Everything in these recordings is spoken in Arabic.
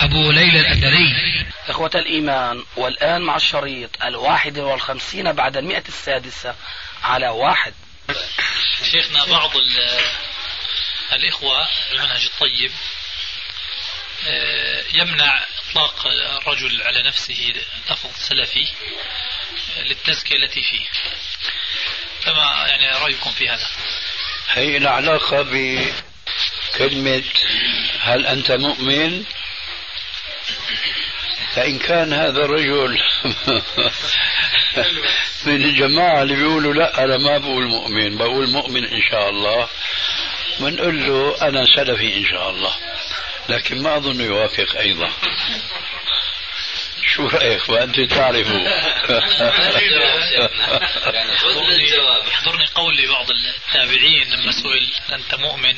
أبو ليلى الأثري. إخوة الإيمان والآن مع الشريط الواحد والخمسين بعد المئة السادسة على واحد. شيخنا بعض الإخوة المنهج الطيب آه، يمنع إطلاق الرجل على نفسه لفظ سلفي للتزكية التي فيه. فما يعني رأيكم في هذا؟ هي العلاقة بكلمة هل أنت مؤمن؟ فإن كان هذا الرجل من الجماعة اللي بيقولوا لا أنا ما بقول مؤمن بقول مؤمن إن شاء الله. بنقول له أنا سلفي إن شاء الله لكن ما أظن يوافق أيضا. شو رأيك؟ وأنت تعرفوا. يحضرني قول لبعض التابعين لما سئل أنت مؤمن؟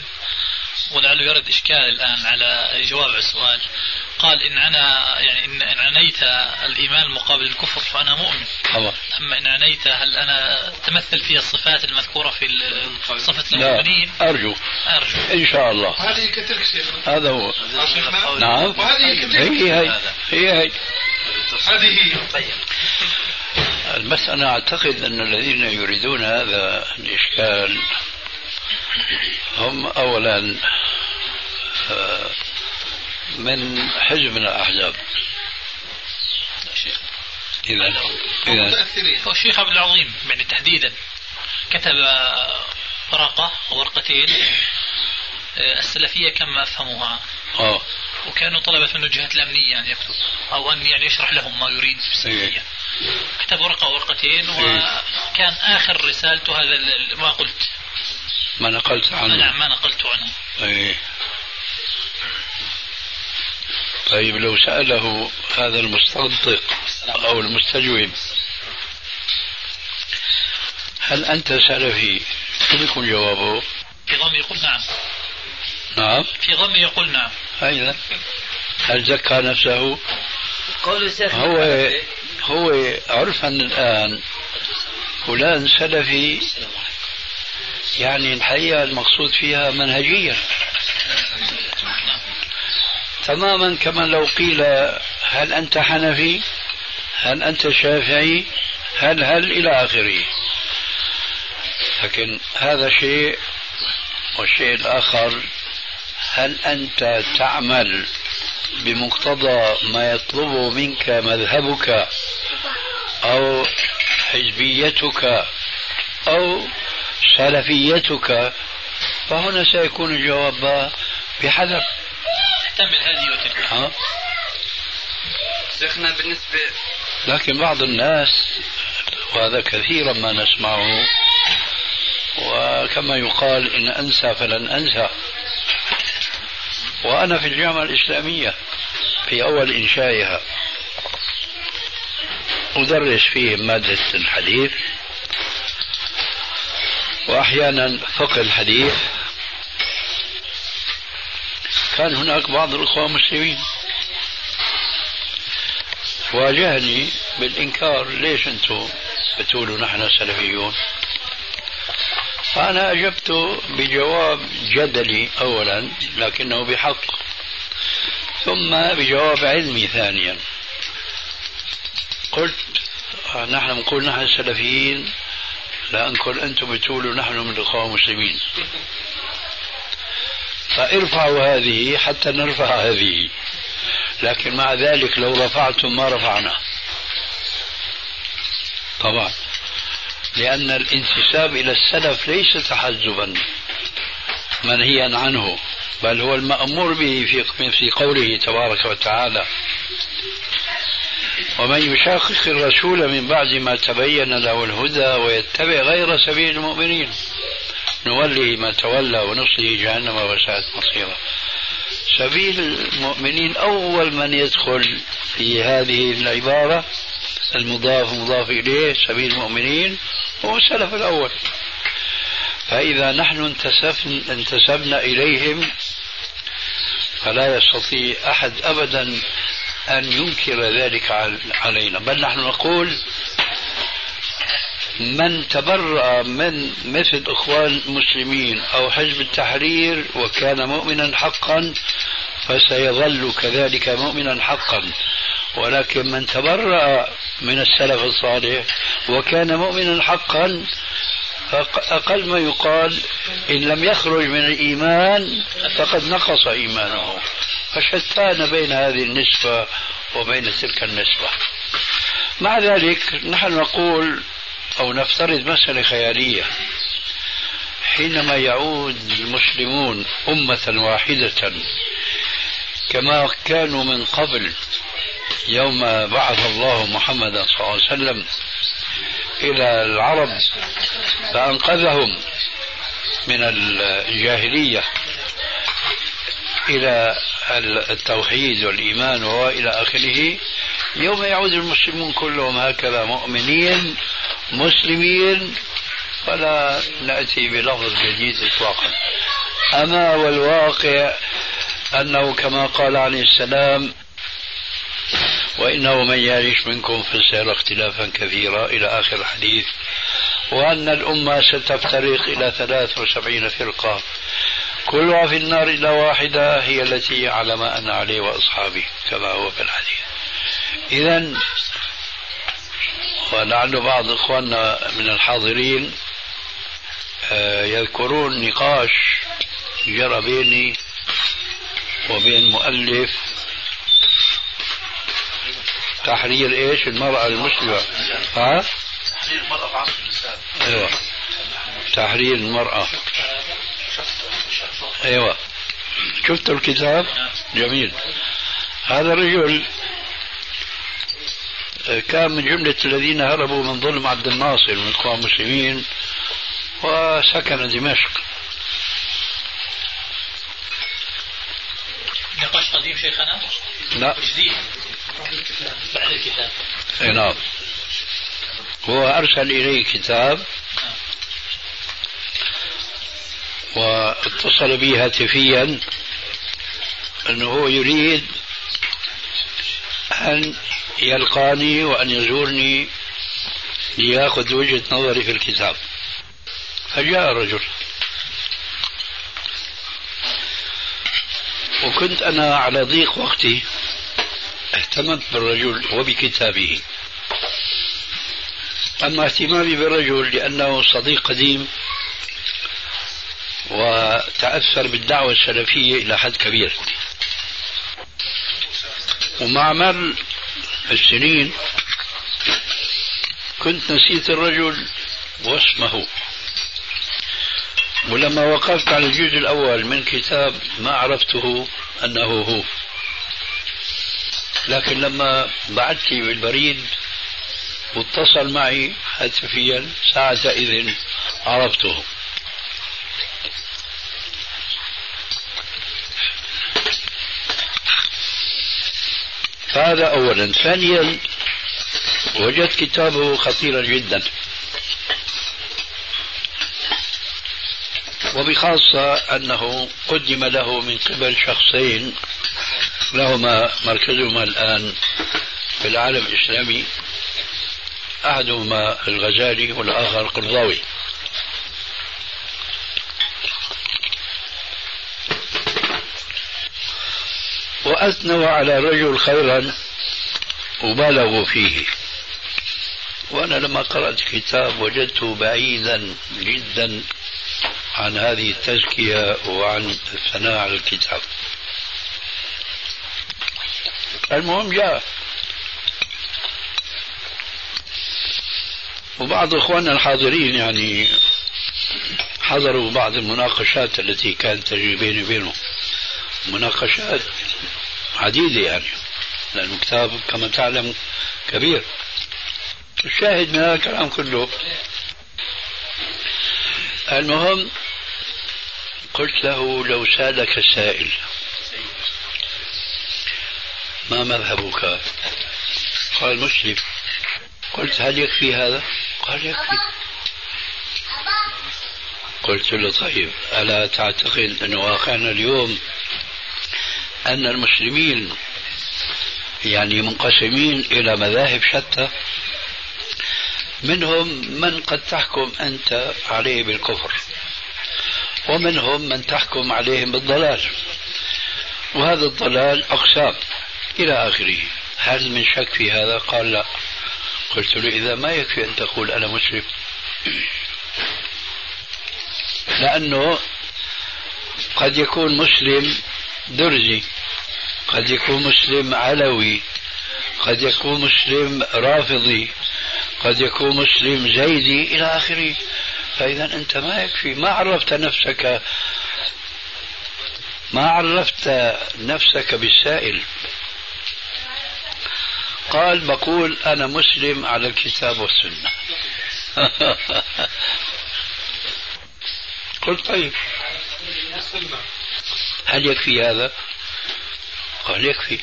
ولعله يرد إشكال الآن على جواب السؤال. قال إن أنا يعني إن, إن عنيت الإيمان مقابل الكفر فأنا مؤمن. طبعا أما إن عنيت هل أنا تمثل في الصفات المذكورة في صفة المؤمنين؟ لا أرجو. أرجو. إن شاء الله. هذه كتلك هذا هو. نعم. وهذه هي هي. هي هي. هذه هي. المسألة أعتقد أن الذين يريدون هذا الإشكال هم أولا آه، من حزب من الأحزاب. إذا إذا هو الشيخ عبد العظيم يعني تحديدا كتب ورقة أو ورقتين آه، السلفية كما أفهموها. آه. وكانوا طلبت منه الجهات الأمنية أن يكتب أو أن يعني يشرح لهم ما يريد في السلفية. كتب ورقة ورقتين وكان آخر رسالته هذا ما قلت. ما نقلت عنه. نعم ما نقلت عنه. إيه. طيب لو سأله هذا المستنطق أو المستجوب هل أنت سلفي؟ شو بيكون جوابه؟ في ضم يقول نعم نعم في ضم يقول نعم أيضا هل زكى نفسه؟ قول هو هو عرفا الآن فلان سلفي يعني الحقيقة المقصود فيها منهجية تماما كما لو قيل هل أنت حنفي؟ هل أنت شافعي؟ هل هل إلى آخره؟ لكن هذا شيء والشيء الآخر هل أنت تعمل بمقتضى ما يطلبه منك مذهبك أو حزبيتك أو سلفيتك؟ فهنا سيكون الجواب بحذف. احتمل هذه وتلك ها؟ شيخنا بالنسبة لكن بعض الناس وهذا كثيرا ما نسمعه وكما يقال إن أنسى فلن أنسى وأنا في الجامعة الإسلامية في أول إنشائها أدرس فيه مادة الحديث وأحيانا فقه الحديث كان هناك بعض الأخوة المسلمين. واجهني بالإنكار ليش أنتم بتقولوا نحن سلفيون؟ فأنا أجبت بجواب جدلي أولا لكنه بحق. ثم بجواب علمي ثانيا. قلت نحن نقول نحن السلفيين لا أنكر أنتم بتقولوا نحن من الإخوان المسلمين. فارفعوا هذه حتى نرفع هذه. لكن مع ذلك لو رفعتم ما رفعنا. طبعا. لأن الانتساب إلى السلف ليس تحزبا منهيا عنه بل هو المأمور به في في قوله تبارك وتعالى ومن يشاقق الرسول من بعد ما تبين له الهدى ويتبع غير سبيل المؤمنين نوليه ما تولى ونصله جهنم وساءت مصيرا. سبيل المؤمنين أول من يدخل في هذه العبارة المضاف مضاف إليه سبيل المؤمنين هو السلف الأول. فإذا نحن انتسبنا, انتسبنا إليهم فلا يستطيع أحد أبدا أن ينكر ذلك علينا. بل نحن نقول من تبرأ من مثل إخوان المسلمين أو حزب التحرير وكان مؤمنا حقا فسيظل كذلك مؤمنا حقا. ولكن من تبرأ من السلف الصالح وكان مؤمنا حقا أقل ما يقال إن لم يخرج من الإيمان فقد نقص إيمانه. فشتان بين هذه النسبة وبين تلك النسبة. مع ذلك نحن نقول أو نفترض مسألة خيالية. حينما يعود المسلمون أمة واحدة كما كانوا من قبل يوم بعث الله محمدا صلى الله عليه وسلم إلى العرب فأنقذهم من الجاهلية إلى التوحيد والإيمان وإلى آخره. يوم يعود المسلمون كلهم هكذا مؤمنين مسلمين فلا نأتي بلفظ جديد إطلاقا. أما والواقع أنه كما قال عليه السلام وإنه من يعيش منكم فسيرى اختلافا كثيرا إلى آخر الحديث وأن الأمة ستفترق إلى 73 فرقة. كلها في النار إلا واحدة هي التي على ما أنا عليه وأصحابي كما هو في الحديث. إذا ولعل بعض إخواننا من الحاضرين آه، يذكرون نقاش جرى بيني وبين مؤلف تحرير إيش؟ المرأة المسلمة. ها؟ تحرير المرأة في عصر الإسلام. أيوه. تحرير المرأة. أيوه. شفتوا الكتاب؟ جميل. هذا الرجل كان من جملة الذين هربوا من ظلم عبد الناصر من إخوان المسلمين وسكن دمشق. نقاش قديم شيخنا؟ لا. جديد بعد الكتاب. أي نعم. هو أرسل الي كتاب واتصل بي هاتفيا أنه هو يريد أن يلقاني وأن يزورني ليأخذ وجهة نظري في الكتاب. فجاء الرجل. وكنت أنا على ضيق وقتي. اهتممت بالرجل وبكتابه. أما اهتمامي بالرجل لأنه صديق قديم وتأثر بالدعوة السلفية إلى حد كبير. ومع مر السنين. كنت نسيت الرجل واسمه. ولما وقفت على الجزء الأول من كتاب ما عرفته أنه هو. لكن لما بعثت بالبريد واتصل معي هاتفيا ساعة إذن عرفته. هذا أولا. ثانيا وجدت كتابه خطيرا جدا. وبخاصة أنه قدم له من قبل شخصين لهما مركزهما الآن في العالم الإسلامي أحدهما الغزالي والآخر قرضاوي. وأثنوا على الرجل خيرا وبالغوا فيه. وأنا لما قرأت الكتاب وجدته بعيدا جدا عن هذه التزكية وعن الثناء على الكتاب. المهم جاء. وبعض إخواننا الحاضرين يعني حضروا بعض المناقشات التي كانت تجري بيني وبينه. مناقشات عديدة يعني. لأن الكتاب كما تعلم كبير. الشاهد من هذا الكلام كله المهم قلت له لو سألك السائل ما مذهبك؟ قال مسلم. قلت هل يكفي هذا؟ قال يكفي. قلت له طيب ألا تعتقد أن واقعنا اليوم أن المسلمين يعني منقسمين إلى مذاهب شتى منهم من قد تحكم أنت عليه بالكفر ومنهم من تحكم عليهم بالضلال وهذا الضلال أقسام إلى آخره. هل من شك في هذا؟ قال لا. قلت له إذا ما يكفي أن تقول أنا مسلم. لأنه قد يكون مسلم درزي قد يكون مسلم علوي. قد يكون مسلم رافضي. قد يكون مسلم زيدي إلى آخره. فإذا أنت ما يكفي. ما عرفت نفسك. ما عرفت نفسك بالسائل. قال بقول أنا مسلم على الكتاب والسنة. قلت طيب. هل يكفي هذا؟ قال يكفي.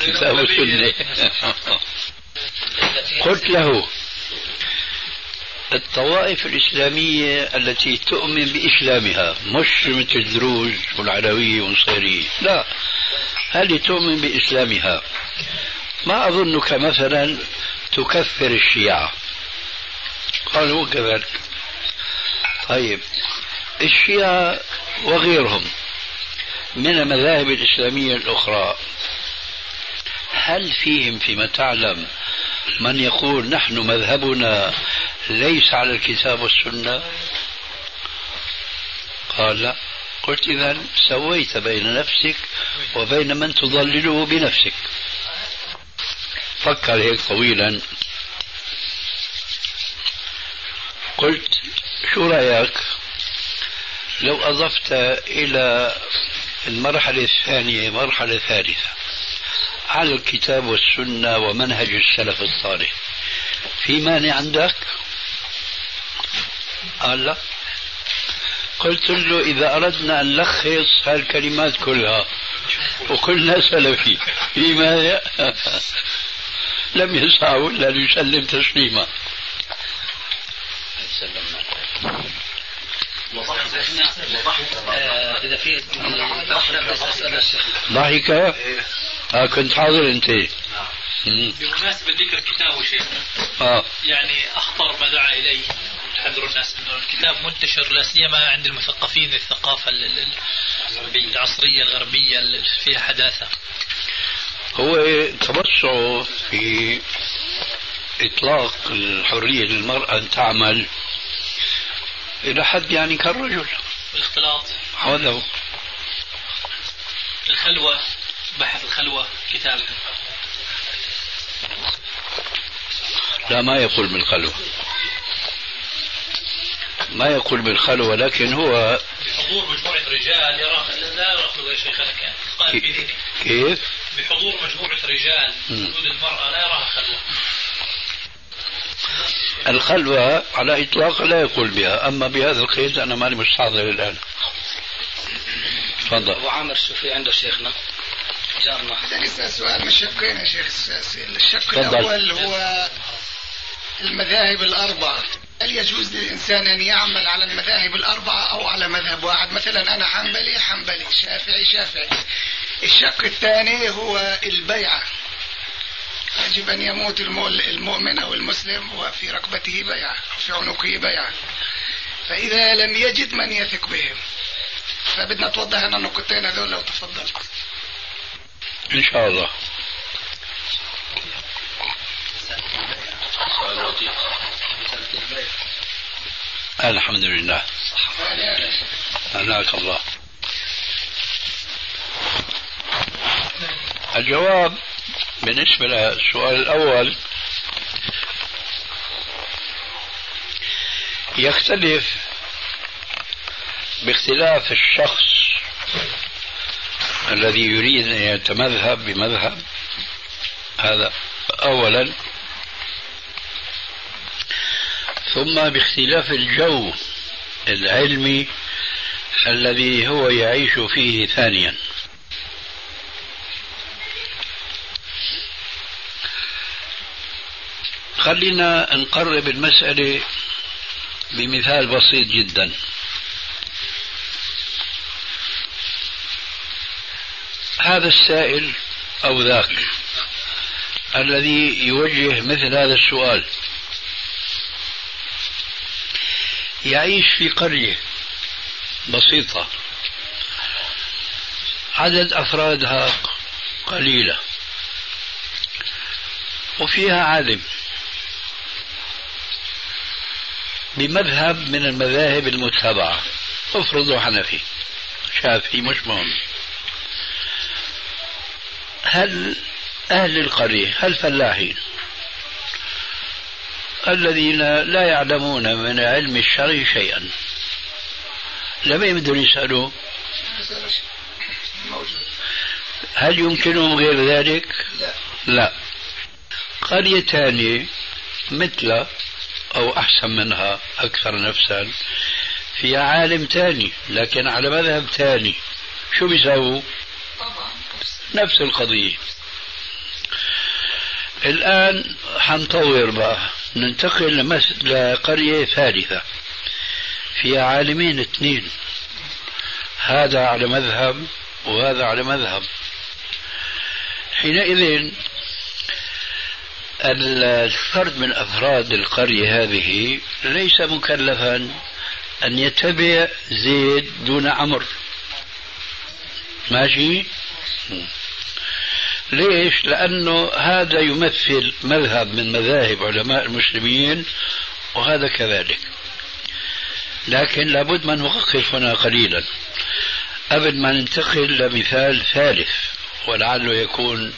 كتاب السنة. قلت له الطوائف الإسلامية التي تؤمن بإسلامها مش مثل الدروز والعلوية والنصيرية لا هذه تؤمن بإسلامها؟ ما أظنك مثلا تكفر الشيعة. قال هو كذلك. طيب الشيعة وغيرهم. من المذاهب الإسلامية الأخرى. هل فيهم فيما تعلم من يقول نحن مذهبنا ليس على الكتاب والسنة؟ قال لا. قلت إذا سويت بين نفسك وبين من تضلله بنفسك. فكر هيك طويلا. قلت شو رأيك لو أضفت إلى المرحلة الثانية مرحلة ثالثة. على الكتاب والسنة ومنهج السلف الصالح. في مانع عندك؟ قال لا. قلت له إذا أردنا أن نلخص هالكلمات كلها وكلنا سلفي في مانع؟ لم يسعه إلا ليسلم تسليما. في ضحك آه كنت حاضر أنت. بمناسبة ذكر الكتاب شيخ آه. يعني أخطر ما دعا إليه تحذر الناس منه الكتاب منتشر لا سيما عند المثقفين الثقافة العصرية الغربية اللي فيها حداثة. هو توسعه في إطلاق الحرية للمرأة أن تعمل إلى حد يعني كالرجل. الاختلاط هذا هو. الخلوة بحث الخلوة كتاب. لا ما يقول بالخلوة ما يقول بالخلوة لكن هو بحضور مجموعة رجال يرى لا يرى خلوة يا شيخنا قال ذهني كيف؟ بحضور مجموعة رجال وجود المرأة لا يراها خلوة. الخلوة على إطلاق لا يقول بها أما بهذا القيد أنا ماني مستحضر الآن. تفضل. أبو عامر شو في عنده شيخنا. جارنا. لسه سؤال مش شقين يا شيخ الشق. الأول هو المذاهب الأربعة. هل يجوز للإنسان أن يعمل على المذاهب الأربعة أو على مذهب واحد؟ مثلا أنا حنبلي حنبلي شافعي شافعي. الشق الثاني هو البيعة. يجب أن يموت المؤمن أو المسلم وفي ركبته بيعة في عنقه بيعة فإذا لم يجد من يثق بهم. فبدنا توضح لنا النقطتين هذول لو تفضلت. إن شاء الله. الحمد لله. هناك الله. الجواب بالنسبة للسؤال الأول. يختلف باختلاف الشخص الذي يريد أن يتمذهب بمذهب. هذا أولا. ثم باختلاف الجو العلمي الذي هو يعيش فيه ثانيا. خلينا نقرب المسألة بمثال بسيط جدا. هذا السائل أو ذاك الذي يوجه مثل هذا السؤال. يعيش في قرية بسيطة. عدد أفرادها قليلة. وفيها عالم. بمذهب من المذاهب المتبعة. افرضوا حنفي. شافعي مش مهم. هل أهل القرية هل فلاحين؟ الذين لا يعلمون من علم الشرع شيئا. لم بدهم يسألوا. هل يمكنهم غير ذلك؟ لا. لا. قرية ثانية مثل أو أحسن منها أكثر نفسا. فيها عالم ثاني لكن على مذهب ثاني شو بيساووا؟ نفس القضية. الآن حنطور بقى. ننتقل لمس... لقرية ثالثة. فيها عالمين اثنين. هذا على مذهب وهذا على مذهب. حينئذ الفرد من أفراد القرية هذه ليس مكلفا أن يتبع زيد دون أمر ماشي؟ ليش؟ لأنه هذا يمثل مذهب من مذاهب علماء المسلمين وهذا كذلك. لكن لابد ما نوقف هنا قليلا. قبل ما ننتقل لمثال ثالث ولعله يكون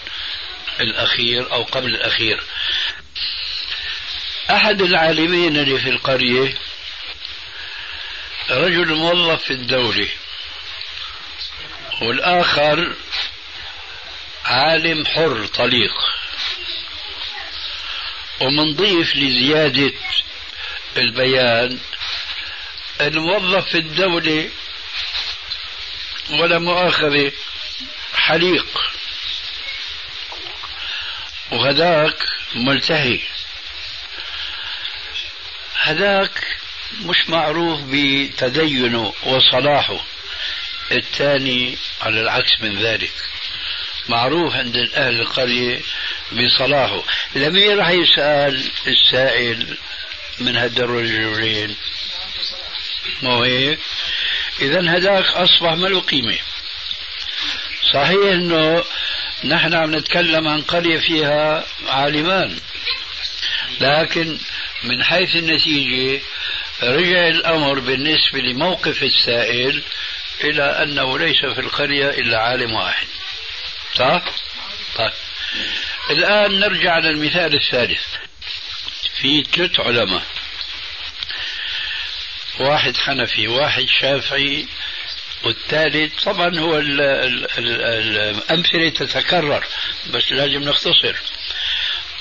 الأخير أو قبل الأخير. أحد العالمين اللي في القرية رجل موظف في الدولة والآخر عالم حر طليق ومنضيف لزيادة البيان الموظف في الدولة ولا مؤاخذة حليق. وهذاك ملتهي. هذاك مش معروف بتدينه وصلاحه. الثاني على العكس من ذلك. معروف عند أهل القرية بصلاحه. لمين راح يسأل السائل من هذا الرجلين ما هو هيك؟ إذا هذاك أصبح ما له قيمة. صحيح أنه نحن عم نتكلم عن قرية فيها عالمان. لكن من حيث النتيجة رجع الأمر بالنسبة لموقف السائل إلى أنه ليس في القرية إلا عالم واحد. صح؟ طيب. الآن نرجع للمثال الثالث. في ثلاث علماء. واحد حنفي واحد شافعي والثالث طبعا هو ال ال ال الأمثلة تتكرر بس لازم نختصر.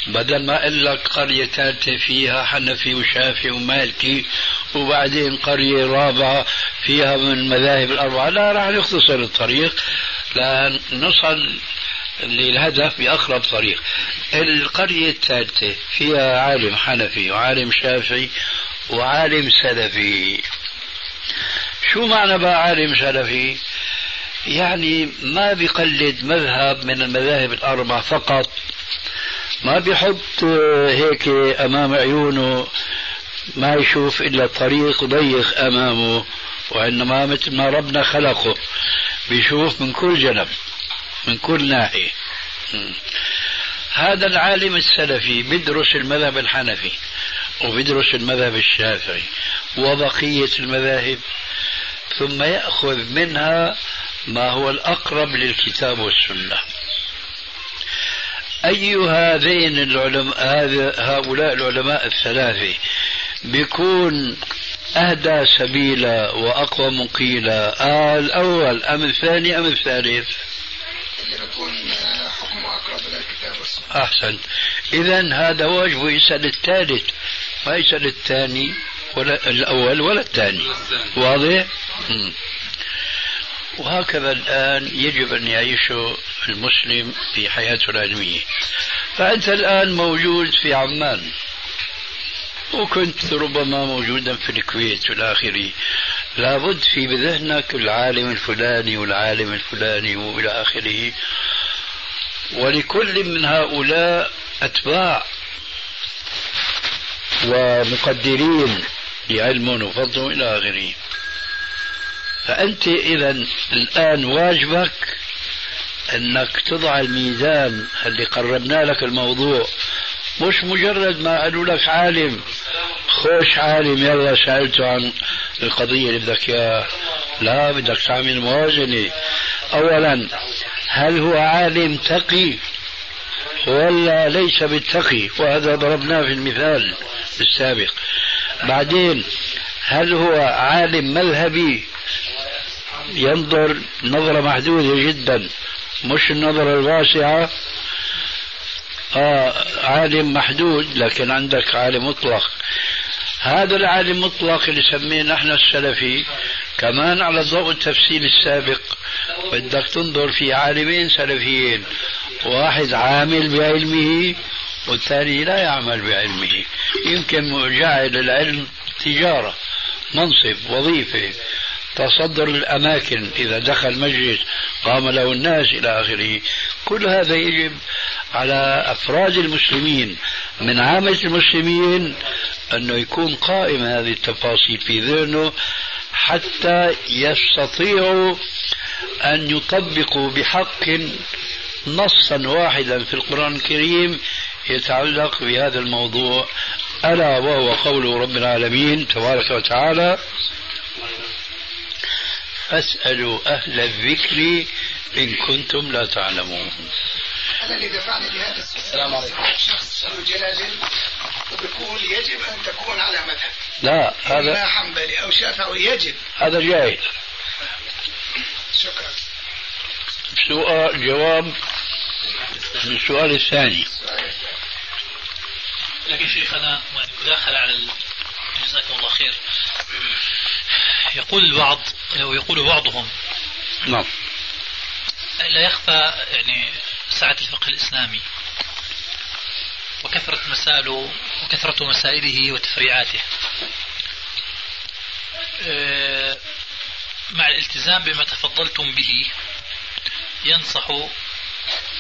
بدل ما أقول لك قرية ثالثة فيها حنفي وشافعي ومالكي وبعدين قرية رابعة فيها من المذاهب الأربعة لا راح نختصر الطريق. لنصل للهدف بأقرب طريق. القرية الثالثة فيها عالم حنفي وعالم شافعي وعالم سلفي. شو معنى بقى عالم سلفي يعني ما بيقلد مذهب من المذاهب الأربع فقط. ما بيحط هيك أمام عيونه ما يشوف إلا طريق ضيق أمامه وإنما مثل ما ربنا خلقه. بيشوف من كل جنب من كل ناحية. هذا العالم السلفي بيدرس المذهب الحنفي وبيدرس المذهب الشافعي وبقية المذاهب. ثم يأخذ منها ما هو الأقرب للكتاب والسنة. أي هذين العلماء هؤلاء العلماء الثلاثة بيكون أهدى سبيلا وأقوى مقيلا آه الأول أم الثاني أم الثالث؟ يكون حكمه أقرب إلى الكتاب والسنة. أحسن إذا هذا واجبه يسأل الثالث ما يسأل الثاني؟ ولا الأول ولا الثاني. واضح؟ مم. وهكذا الآن يجب أن يعيش المسلم في حياته العلمية. فأنت الآن موجود في عمان. وكنت ربما موجودا في الكويت والى اخره لابد في بذهنك العالم الفلاني والعالم الفلاني وإلى آخره. ولكل من هؤلاء أتباع ومقدرين. لعلم وفضل إلى آخره. فأنت إذا الآن واجبك أنك تضع الميزان اللي قربنا لك الموضوع. مش مجرد ما قالوا لك عالم. خوش عالم يلا سألته عن القضية اللي بدك إياها. لا بدك تعمل موازنة. أولا هل هو عالم تقي؟ ولا ليس بالتقي. وهذا ضربناه في المثال السابق. بعدين هل هو عالم مذهبي؟ ينظر نظرة محدودة جدا مش النظرة الواسعة. آه عالم محدود لكن عندك عالم مطلق. هذا العالم مطلق اللي سميه نحن السلفي كمان على ضوء التفسير السابق. بدك تنظر في عالمين سلفيين واحد عامل بعلمه والثاني لا يعمل بعلمه. يمكن جعل العلم تجارة منصب وظيفة تصدر الأماكن إذا دخل مجلس قام له الناس إلى آخره. كل هذا يجب على أفراد المسلمين من عامة المسلمين أنه يكون قائم هذه التفاصيل في ذهنه حتى يستطيعوا أن يطبقوا بحق نصا واحدا في القرآن الكريم يتعلق بهذا الموضوع ألا وهو قول رب العالمين تبارك وتعالى فاسألوا أهل الذكر إن كنتم لا تعلمون. أنا اللي دفعني لهذا السلام عليكم. شخص جلال وبيقول يجب أن تكون على مذهب. لا هذا هذا حنبلي أو شافعي يجب. هذا جاهل شكرا. سؤال جواب للسؤال الثاني. لكن شيخنا مداخلة على جزاكم الله خير. يقول البعض أو يقول بعضهم. نعم. لا يخفى يعني سعة الفقه الإسلامي وكثرة مسائله وكثرة مسائله وتفريعاته. آه، مع الالتزام بما تفضلتم به ينصح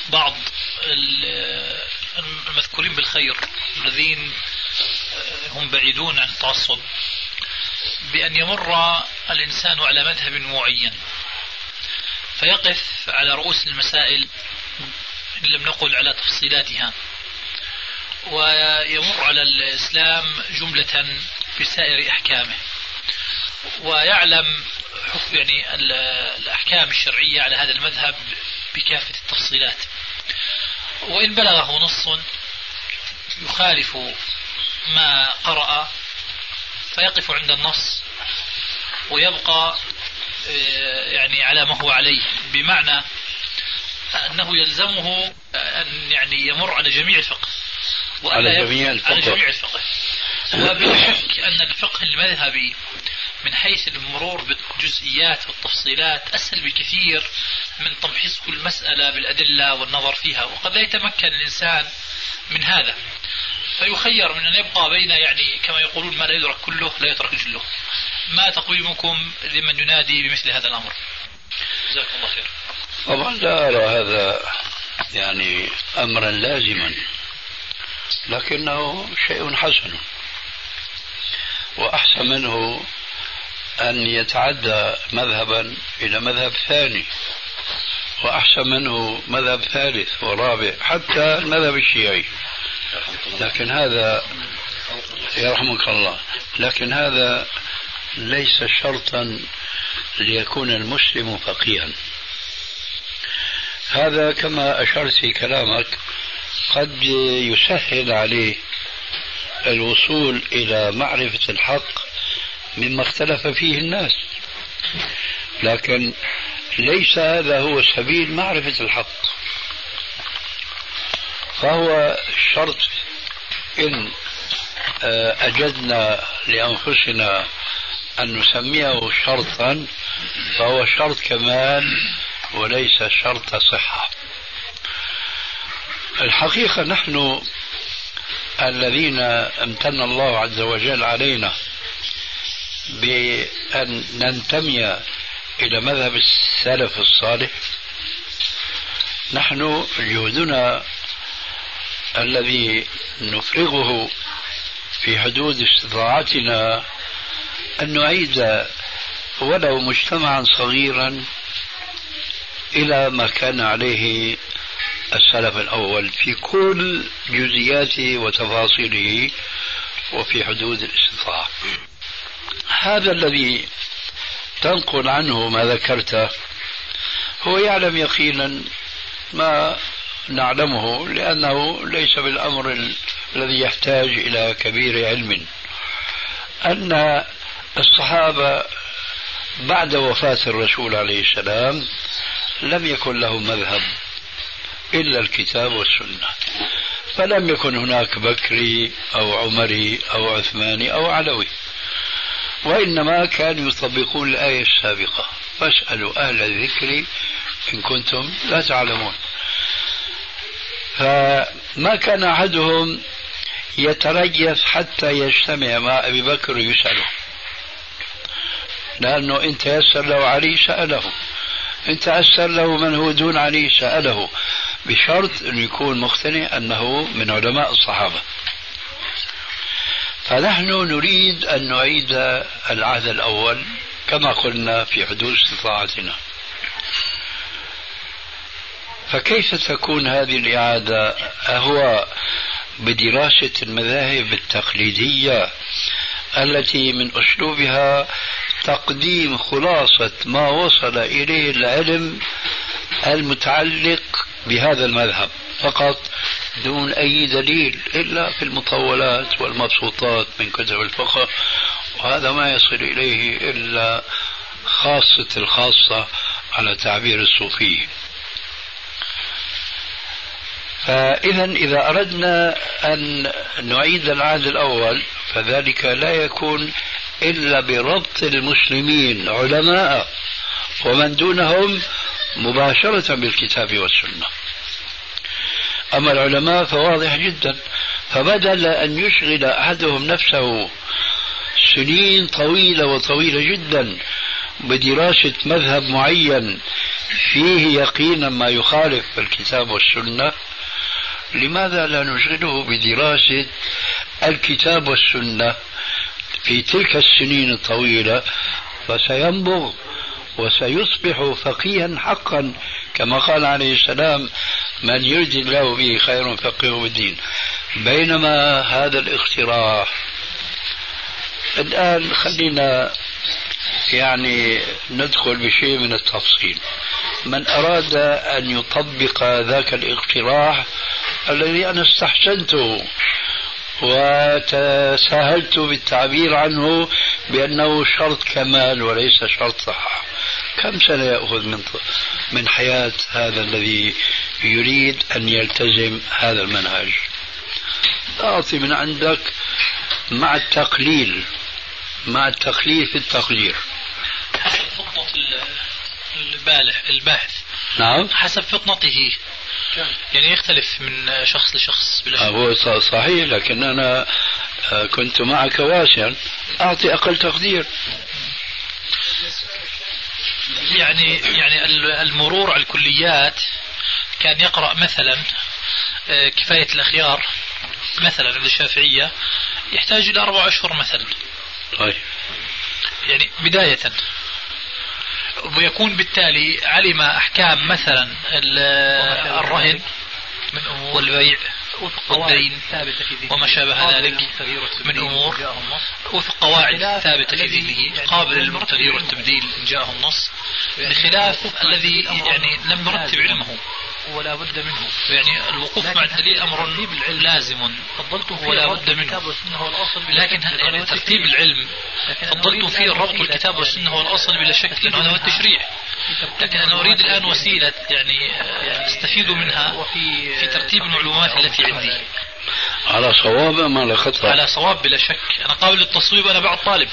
بعض ال- المذكورين بالخير الذين هم بعيدون عن التعصب بأن يمر الإنسان على مذهب معين فيقف على رؤوس المسائل إن لم نقل على تفصيلاتها ويمر على الإسلام جملة بسائر أحكامه ويعلم حكم يعني ال- الأحكام الشرعية على هذا المذهب بكافة التفصيلات. وإن بلغه نص يخالف ما قرأ فيقف عند النص ويبقى آه، يعني على ما هو عليه. بمعنى أنه يلزمه أن يعني يمر على جميع الفقه. على جميع الفقه. على جميع الفقه. وبلا شك أن الفقه المذهبي من حيث المرور بالجزئيات والتفصيلات أسهل بكثير من تمحيص كل مسألة بالأدلة والنظر فيها وقد لا يتمكن الإنسان من هذا. فيخير من أن يبقى بين يعني كما يقولون ما لا يدرك كله لا يترك جله. ما تقويمكم لمن ينادي بمثل هذا الأمر؟ جزاكم الله خير. طبعا لا أرى هذا يعني أمرا لازما لكنه شيء حسن. وأحسن منه أن يتعدى مذهبا إلى مذهب ثاني. وأحسن منه مذهب ثالث ورابع حتى المذهب الشيعي. لكن هذا يرحمك الله. لكن هذا ليس شرطا ليكون المسلم فقيها. هذا كما أشرت في كلامك قد يسهل عليه الوصول إلى معرفة الحق مما اختلف فيه الناس. لكن ليس هذا هو سبيل معرفة الحق. فهو شرط إن آه، أجدنا لأنفسنا أن نسميه شرطا فهو شرط كمال وليس شرط صحة. الحقيقة نحن الذين امتن الله عز وجل علينا بأن ننتمي إلى مذهب السلف الصالح. نحن جهدنا الذي نفرغه في حدود استطاعتنا أن نعيد ولو مجتمعا صغيرا إلى ما كان عليه السلف الأول في كل جزئياته وتفاصيله وفي حدود الاستطاعة. هذا الذي تنقل عنه ما ذكرته. هو يعلم يقينا ما نعلمه لأنه ليس بالأمر الذي يحتاج إلى كبير علم. أن الصحابة بعد وفاة الرسول عليه السلام لم يكن له مذهب إلا الكتاب والسنة. فلم يكن هناك بكري أو عمري أو عثماني أو علوي. وإنما كانوا يطبقون الآية السابقة. فاسألوا أهل الذكر إن كنتم لا تعلمون. فما كان أحدهم يتريث حتى يجتمع مع أبي بكر ويسأله. لأنه إن تيسر له علي سأله. إن تأثر له من هو دون علي سأله. بشرط أن يكون مقتنع أنه من علماء الصحابة. فنحن نريد أن نعيد العهد الأول كما قلنا في حدود استطاعتنا. فكيف تكون هذه الإعادة؟ أهو بدراسة المذاهب التقليدية التي من أسلوبها تقديم خلاصة ما وصل إليه العلم المتعلق بهذا المذهب. فقط دون أي دليل إلا في المطولات والمبسوطات من كتب الفقه وهذا ما يصل إليه إلا خاصة الخاصة على تعبير الصوفية فإذا إذا أردنا أن نعيد العهد الأول فذلك لا يكون إلا بربط المسلمين علماء ومن دونهم مباشرة بالكتاب والسنة. أما العلماء فواضح جدا. فبدل أن يشغل أحدهم نفسه سنين طويلة وطويلة جدا بدراسة مذهب معين فيه يقينا ما يخالف الكتاب والسنة لماذا لا نشغله بدراسة الكتاب والسنة في تلك السنين الطويلة؟ فسينبغ وسيصبح فقيها حقا. كما قال عليه السلام من يرد الله به خير فقهه بالدين. بينما هذا الاقتراح الآن خلينا يعني ندخل بشيء من التفصيل. من أراد أن يطبق ذاك الاقتراح الذي أنا استحسنته وتساهلت بالتعبير عنه بأنه شرط كمال وليس شرط صحة. كم سنة يأخذ من من حياة هذا الذي يريد أن يلتزم هذا المنهج؟ أعطي من عندك مع التقليل مع التقليل في التقدير. حسب فطنة البالح الباحث. نعم. حسب فطنته. يعني يختلف من شخص لشخص بلا هو صحيح لكن أنا آه، كنت معك واسعا. أعطي أقل تقدير. يعني يعني المرور على الكليات كان يقرأ مثلا آه، كفاية الأخيار مثلا عند الشافعية يحتاج إلى أربع أشهر مثلا. طيب. يعني بداية. ويكون بالتالي علم أحكام مثلا الرهن والبيع. والدين وما شابه ذلك من أمور. وفق قواعد ثابتة في ذهنه. قابل للتغيير والتبديل إن جاءه النص. بخلاف الذي يعني لم يرتب علمه. ولا بد منه. يعني الوقوف مع الدليل أمر لازم. فضلته ولا بد منه. لكن يعني ترتيب العلم. فضلت فيه الربط الكتاب والسنة هو الاصل بلا شك لأنه هذا هو التشريع. لكن أنا أريد الآن وسيلة يعني استفيد منها في ترتيب المعلومات التي عندي. على صواب أم على خطأ؟ على صواب بلا شك. أنا قابل للتصويب أنا بعد طالب.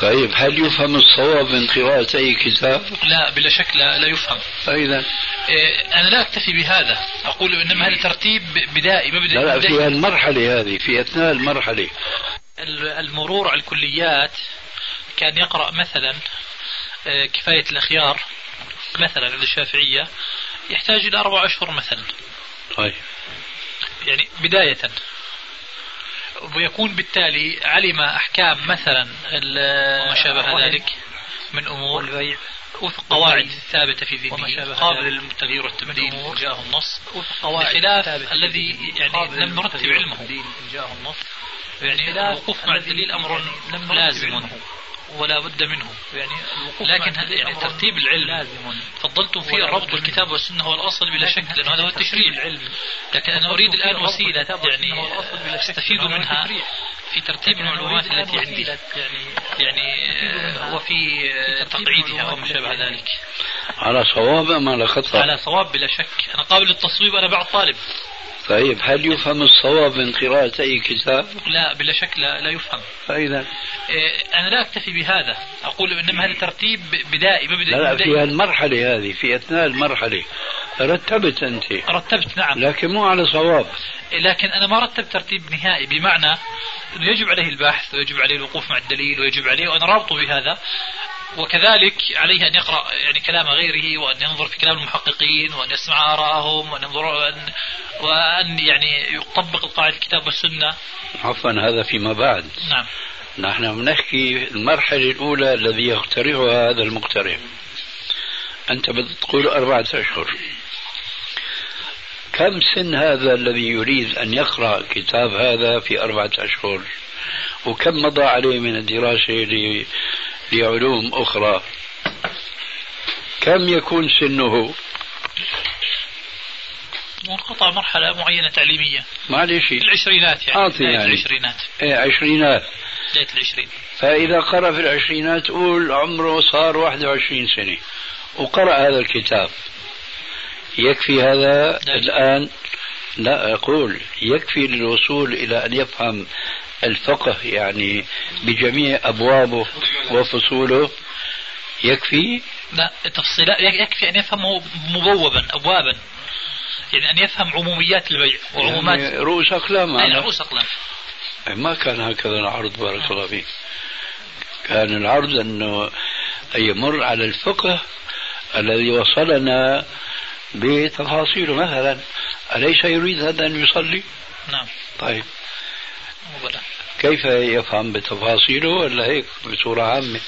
طيب هل يفهم الصواب من قراءة أي كتاب؟ لا بلا شك لا, لا يفهم. فإذا؟ إيه، أنا لا أكتفي بهذا. أقول إنما هذا ترتيب بدائي مبدئي لا لا. في المرحلة هذه في أثناء المرحلة. ال- المرور على الكليات كان يقرأ مثلا آه، كفاية الأخيار مثلا عند الشافعية يحتاج إلى أربع أشهر مثلا. طيب. يعني بداية. ويكون بالتالي علم أحكام مثلا وما شابه ذلك. من أمور والبيع. قواعد ثابتة في ذهنه. قابل للتغيير والتبديل إن جاءه النص. بخلاف الذي يعني لم نرتب علمه. يعني الوقوف مع الدليل أمر لازم. ولا بد منه يعني لكن هذا يعني ترتيب العلم. فضلت فيه الربط بالكتاب والسنة هو الأصل بلا شك لأنه هذا هو التشريع. لكن أنا أريد الآن وسيلة يعني أستفيد منها في ترتيب المعلومات التي عندي. يعني آه، وفي تقعيدها وما شابه ذلك. على صواب أم على خطأ؟ على صواب بلا شك. أنا قابل للتصويب أنا بعد طالب. طيب هل يفهم الصواب من قراءة أي كتاب؟ لا بلا شك لا, لا يفهم. فإذا إيه، أنا لا أكتفي بهذا. أقول إنما هذا ترتيب بدائي مبدئي لا لا. في المرحلة هذه في أثناء المرحلة. رتبت أنت. رتبت نعم. لكن مو على صواب. لكن أنا ما رتبت ترتيب نهائي. بمعنى أنه يجب عليه البحث ويجب عليه الوقوف مع الدليل ويجب عليه وأنا رابطه بهذا. وكذلك عليه أن يقرأ يعني كلام غيره وأن ينظر في كلام المحققين وأن يسمع آراءهم وأن ينظر وأن, وأن يعني يطبق القاعدة الكتاب والسنة. عفوا هذا فيما بعد. نعم. نحن بنحكي المرحلة الأولى الذي يقترحها هذا المقترح. أنت بتقول أربعة أشهر. كم سن هذا الذي يريد أن يقرأ كتاب هذا في أربعة أشهر؟ وكم مضى عليه من الدراسة ل- لعلوم أخرى. كم يكون سنه؟ منقطع مرحلة معينة تعليمية. معلش في العشرينات يعني أعطي يعني. العشرينات. إيه عشرينات. بداية العشرين. فإذا قرأ في العشرينات قول عمره صار 21 سنة. وقرأ هذا الكتاب. يكفي هذا لا. الآن؟ لا أقول يكفي للوصول إلى أن يفهم الفقه يعني بجميع أبوابه وفصوله يكفي؟ لا تفصيلات يكفي أن يفهمه مبوبا أبوابا. يعني أن يفهم عموميات البيع وعمومات يعني رؤوس أقلام أنا. رؤوس أقلام. ما كان هكذا العرض بارك الله فيك. كان العرض أنه يمر على الفقه الذي وصلنا بتفاصيله. مثلا أليس يريد هذا أن يصلي؟ نعم. طيب. كيف يفهم بتفاصيله ولا هيك بصورة عامة؟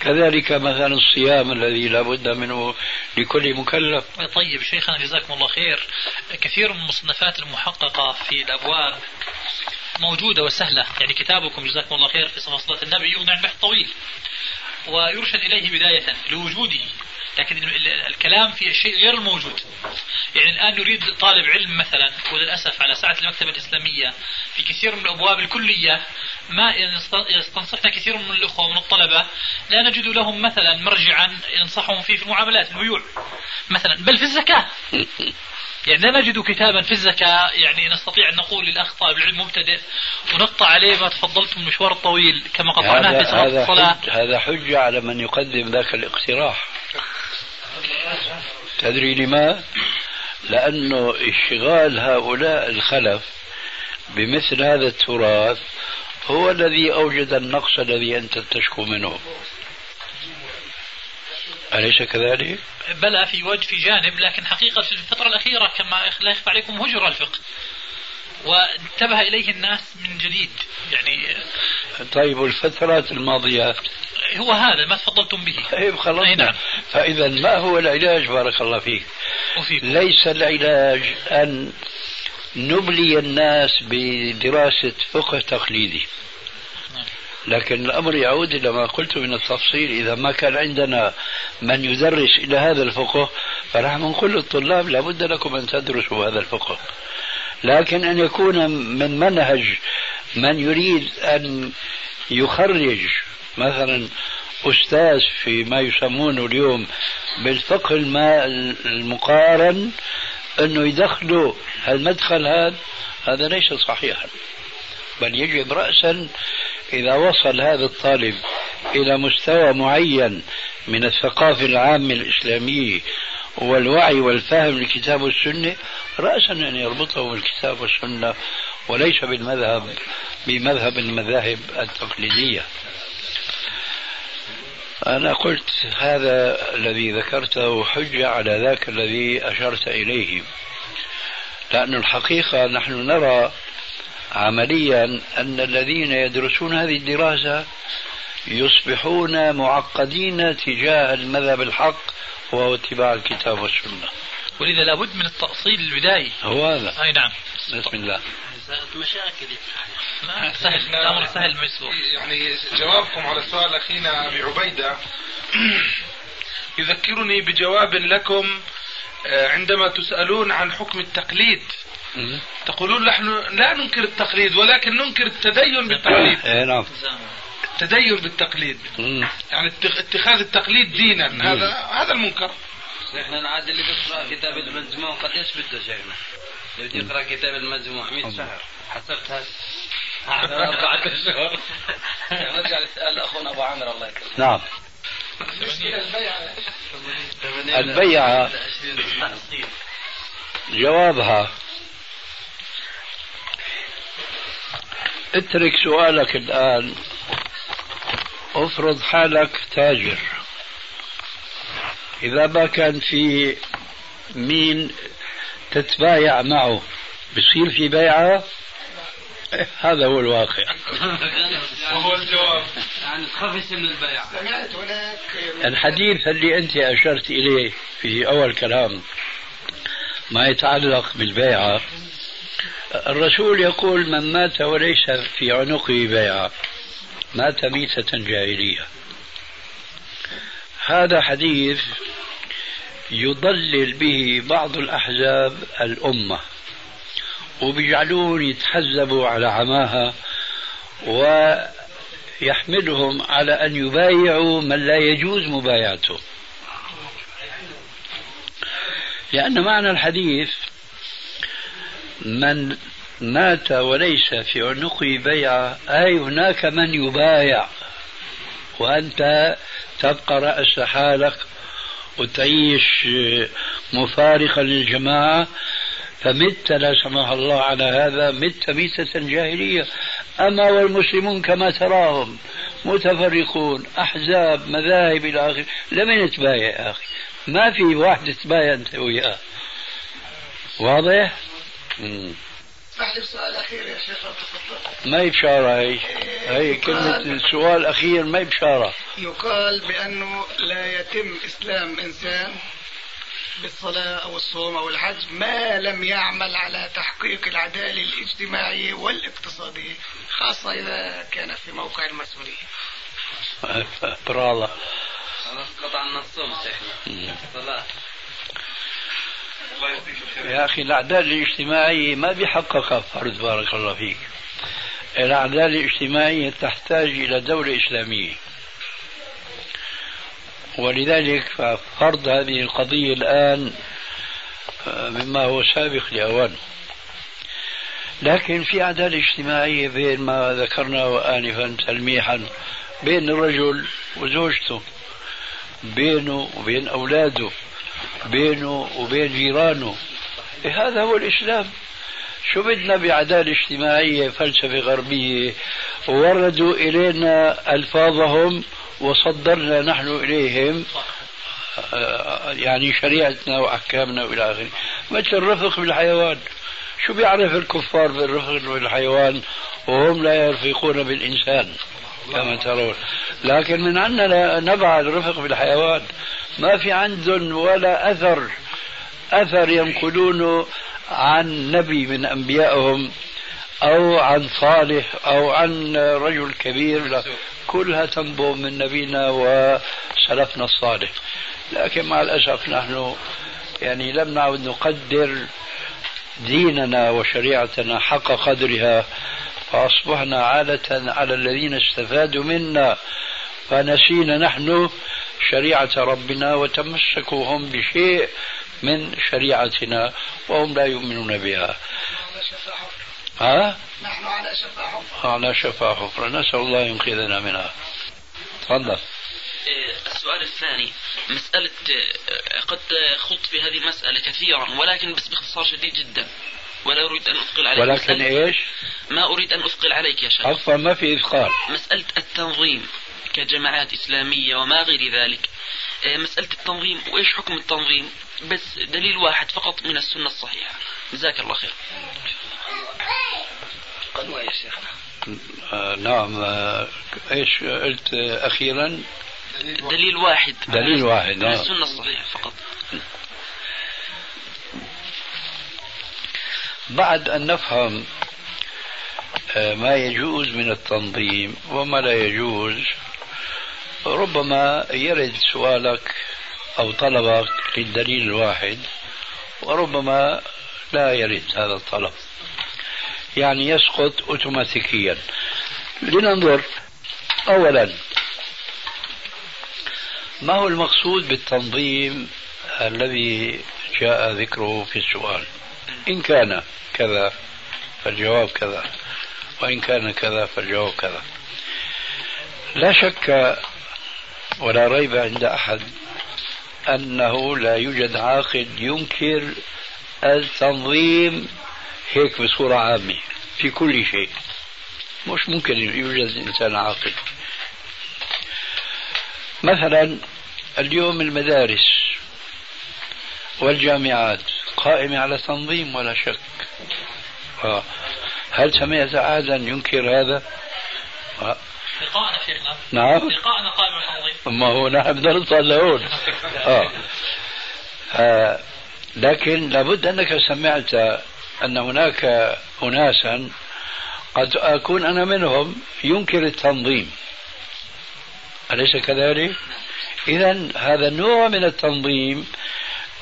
كذلك مثلا الصيام الذي لا بد منه لكل مكلف. طيب شيخنا جزاكم الله خير. كثير من المصنفات المحققة في الأبواب موجودة وسهلة. يعني كتابكم جزاكم الله خير في صلاة النبي يغني عن بحث طويل. ويرشد إليه بداية لوجوده. لكن ال- ال- الكلام في الشيء غير الموجود. يعني الآن نريد طالب علم مثلا وللأسف على ساعة المكتبة الإسلامية في كثير من الأبواب الكلية ما يست- يستنصحنا كثير من الأخوة ومن الطلبة لا نجد لهم مثلا مرجعا ينصحهم فيه في المعاملات البيوع مثلا بل في الزكاة. يعني لا نجد كتابا في الزكاة يعني نستطيع أن نقول للأخ طالب العلم مبتدئ ونقطع عليه ما تفضلتم المشوار الطويل كما قطعناه في صلاة هذا هذا حجة على من يقدم ذاك الاقتراح. تدري لما؟ لأنه اشتغال هؤلاء الخلف بمثل هذا التراث هو الذي أوجد النقص الذي أنت تشكو منه أليس كذلك؟ بلى في وجه في جانب لكن حقيقة في الفترة الأخيرة كما لا يخفى عليكم هجر الفقه وانتبه إليه الناس من جديد. يعني طيب والفترات الماضية. هو هذا ما تفضلتم به. طيب خلصنا نعم. فإذا ما هو العلاج؟ بارك الله فيك. وفيكم ليس العلاج أن نبلي الناس بدراسة فقه تقليدي. لكن الأمر يعود إلى ما قلت من التفصيل. إذا ما كان عندنا من يدرس إلى هذا الفقه فنحن نقول للطلاب لابد لكم أن تدرسوا هذا الفقه. لكن أن يكون من منهج من يريد أن يخرج مثلا أستاذ في ما يسمونه اليوم بالفقه المقارن أنه يدخله هالمدخل هذا هذا ليس صحيحا. بل يجب رأسا إذا وصل هذا الطالب إلى مستوى معين من الثقافة العامة الإسلامية والوعي والفهم للكتاب والسنة رأسا أن يربطه بالكتاب والسنة وليس بالمذهب بمذهب المذاهب التقليدية. أنا قلت هذا الذي ذكرته حجة على ذاك الذي أشرت إليه. لأن الحقيقة نحن نرى عمليا أن الذين يدرسون هذه الدراسة يصبحون معقدين تجاه المذهب الحق وهو اتباع الكتاب والسنة. ولذا لابد من التأصيل البدائي. هو هذا. أي نعم. بسم الله. مشاكل. نعم، سهل. الأمر سهل مسبوق يعني جوابكم على سؤال أخينا أبي عبيدة. يذكرني بجواب لكم آه، عندما تسألون عن حكم التقليد. تقولون نحن لا ننكر التقليد ولكن ننكر التدين بالتقليد. اي نعم. التدين بالتقليد. يعني اتخاذ التقليد دينا. هذا هذا المنكر. إحنا عاد اللي بيقرأ كتاب المجموع قد إيش بده شيخنا؟ اللي يقرا كتاب المجموع 100 شهر. حسبت هذا. أربعة أشهر نرجع لسؤال أخونا أبو عامر الله يكرمك نعم. البيعة. جوابها. اترك سؤالك الآن. افرض حالك تاجر. إذا ما كان في مين تتبايع معه بصير في بيعة؟ هذا هو الواقع. وهو الجواب. يعني تخفش من البيع الحديث اللي أنت أشرت إليه في أول كلام ما يتعلق بالبيعة. الرسول يقول من مات وليس في عنقه بيعة. مات ميتة جاهلية. هذا حديث يضلل به بعض الأحزاب الأمة وبيجعلون يتحزبوا على عماها ويحملهم على أن يبايعوا من لا يجوز مبايعته. لأن معنى الحديث من مات وليس في عنقه بيعة أي هناك من يبايع. وأنت تبقى رأس حالك وتعيش مفارقا للجماعة. فمت لا سمح الله على هذا. مت ميتة جاهلية. أما والمسلمون كما تراهم. متفرقون. أحزاب مذاهب إلى آخره. لمن يتبايع يا أخي. ما في واحد تبايع أنت وياه. واضح؟ مم. اسمح لي بسؤال أخير يا شيخ ما هي بشارة هي؟ هي كلمة السؤال الأخير ما هي بشارة؟ يقال بأنه لا يتم إسلام إنسان بالصلاة أو الصوم أو الحج ما لم يعمل على تحقيق العدالة الاجتماعية والاقتصادية خاصة إذا كان في موقع المسؤولية. برالة قطع النصوم شيخنا. صلاة. يا أخي العدالة الاجتماعية ما بيحققها فرد بارك الله فيك. العدالة الاجتماعية تحتاج إلى دولة إسلامية. ولذلك فرض هذه القضية الآن مما هو سابق لأوانه لكن في عدالة اجتماعية بين ما ذكرناه آنفا تلميحا بين الرجل وزوجته بينه وبين أولاده. بينه وبين جيرانه. إيه هذا هو الإسلام. شو بدنا بعدالة اجتماعية فلسفة غربية؟ وردوا إلينا ألفاظهم وصدرنا نحن إليهم آه، يعني شريعتنا وأحكامنا وإلى آخره. مثل الرفق بالحيوان. شو بيعرف الكفار بالرفق بالحيوان؟ وهم لا يرفقون بالإنسان. كما ترون. لكن من عندنا نبع الرفق بالحيوان ما في عندهم ولا أثر. أثر ينقلونه عن نبي من أنبيائهم أو عن صالح أو عن رجل كبير. كلها تنبو من نبينا وسلفنا الصالح. لكن مع الأسف نحن يعني لم نعد نقدر ديننا وشريعتنا حق قدرها. فأصبحنا عالة على الذين استفادوا منا. فنسينا نحن شريعة ربنا وتمسكوا هم بشيء من شريعتنا وهم لا يؤمنون بها. ها؟ نحن على شفا حفرة. على شفا حفرة. نسأل الله ينقذنا منها. تفضل. إيه، السؤال الثاني مسألة قد خضت في هذه المسألة كثيرا ولكن بس باختصار شديد جدا. ولا أريد أن أثقل عليك ولكن إيش؟ ما أريد أن أثقل عليك يا شيخ. عفوا ما في إثقال مسألة التنظيم كجماعات إسلامية وما غير ذلك. إيه، مسألة التنظيم وإيش حكم التنظيم؟ بس دليل واحد فقط من السنة الصحيحة. جزاك الله خير. قنوة يا شيخ آه نعم. آه إيش قلت آه أخيرا؟ دليل واحد. دليل واحد. من السنة الصحيحة فقط. بعد أن نفهم آه، ما يجوز من التنظيم وما لا يجوز ربما يرد سؤالك أو طلبك للدليل الواحد وربما لا يرد هذا الطلب. يعني يسقط اوتوماتيكيا. لننظر. اولا ما هو المقصود بالتنظيم الذي جاء ذكره في السؤال؟ إن كان كذا فالجواب كذا. وإن كان كذا فالجواب كذا. لا شك ولا ريب عند أحد أنه لا يوجد عاقل ينكر التنظيم هيك بصورة عامة في كل شيء. مش ممكن يوجد إنسان عاقل. مثلا اليوم المدارس. والجامعات قائمة على تنظيم ولا شك آه. هل سمعت أحدا ينكر هذا؟ آه. لقاءنا شيخنا نعم لقاءنا قائم على التنظيم ما هو نحن بدنا نوصل لهون آه. آه. لكن لابد أنك سمعت أن هناك أناسا قد أكون أنا منهم ينكر التنظيم أليس كذلك؟ إذا هذا النوع من التنظيم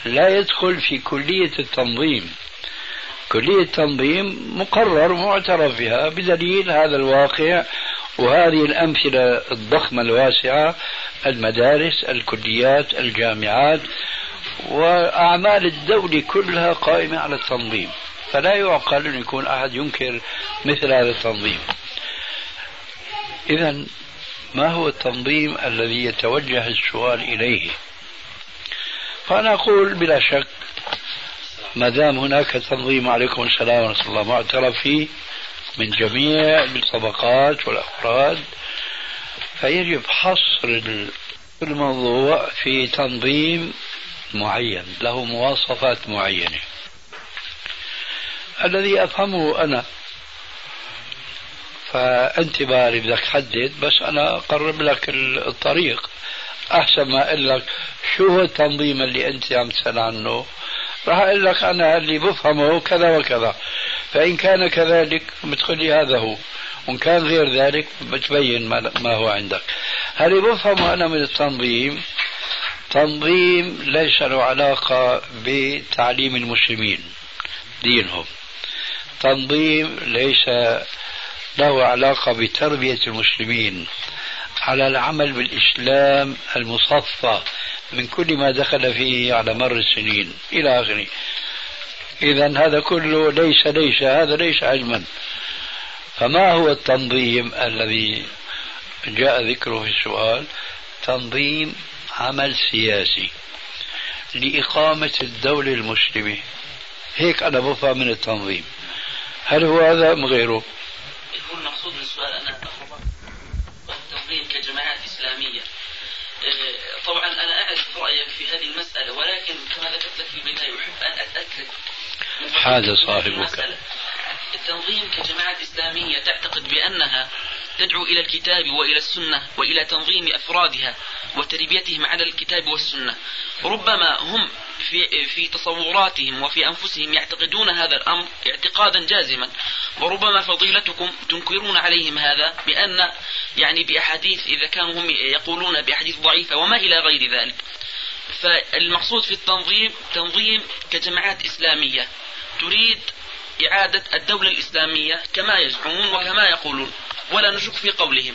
لا يدخل في كلية التنظيم. كلية التنظيم مقرر معترف بها بدليل هذا الواقع وهذه الأمثلة الضخمة الواسعة المدارس الكليات الجامعات وأعمال الدولة كلها قائمة على التنظيم. فلا يعقل أن يكون أحد ينكر مثل هذا التنظيم. إذا ما هو التنظيم الذي يتوجه السؤال إليه؟ فأنا أقول بلا شك ما دام هناك تنظيم عليكم السلام ورحمة الله معترف فيه من جميع الطبقات والأفراد فيجب حصر الموضوع في تنظيم معين له مواصفات معينة. الذي أفهمه أنا فأنت باري بدك تحدد بس أنا أقرب لك الطريق. أحسن ما أقول لك شو هو التنظيم اللي أنت عم تسأل عنه؟ راح أقول لك أنا اللي بفهمه كذا وكذا. فإن كان كذلك بتقول لي هذا هو. وإن كان غير ذلك بتبين ما هو عندك. هل بفهمه أنا من التنظيم. تنظيم ليس له علاقة بتعليم المسلمين دينهم. تنظيم ليس له علاقة بتربية المسلمين. على العمل بالإسلام المصفى من كل ما دخل فيه على مر السنين إلى آخره. إذا هذا كله ليس ليس هذا ليس علما. فما هو التنظيم الذي جاء ذكره في السؤال؟ تنظيم عمل سياسي لإقامة الدولة المسلمة. هيك أنا بفهم من التنظيم. هل هو هذا أم غيره؟ يكون المقصود من السؤال أن كجماعات إسلامية. إيه، طبعا أنا أعرف رأيك في هذه المسألة ولكن كما ذكرت لك في البداية أحب أن أتأكد. هذا صاحبك. التنظيم كجماعات إسلامية تعتقد بأنها تدعو إلى الكتاب وإلى السنة وإلى تنظيم أفرادها وتربيتهم على الكتاب والسنة. ربما هم في, في تصوراتهم وفي أنفسهم يعتقدون هذا الأمر اعتقادا جازما وربما فضيلتكم تنكرون عليهم هذا بأن يعني بأحاديث إذا كانوا هم يقولون بأحاديث ضعيفة وما إلى غير ذلك. فالمقصود في التنظيم تنظيم كجماعات إسلامية تريد إعادة الدولة الإسلامية كما يزعمون وكما يقولون ولا نشك في قولهم.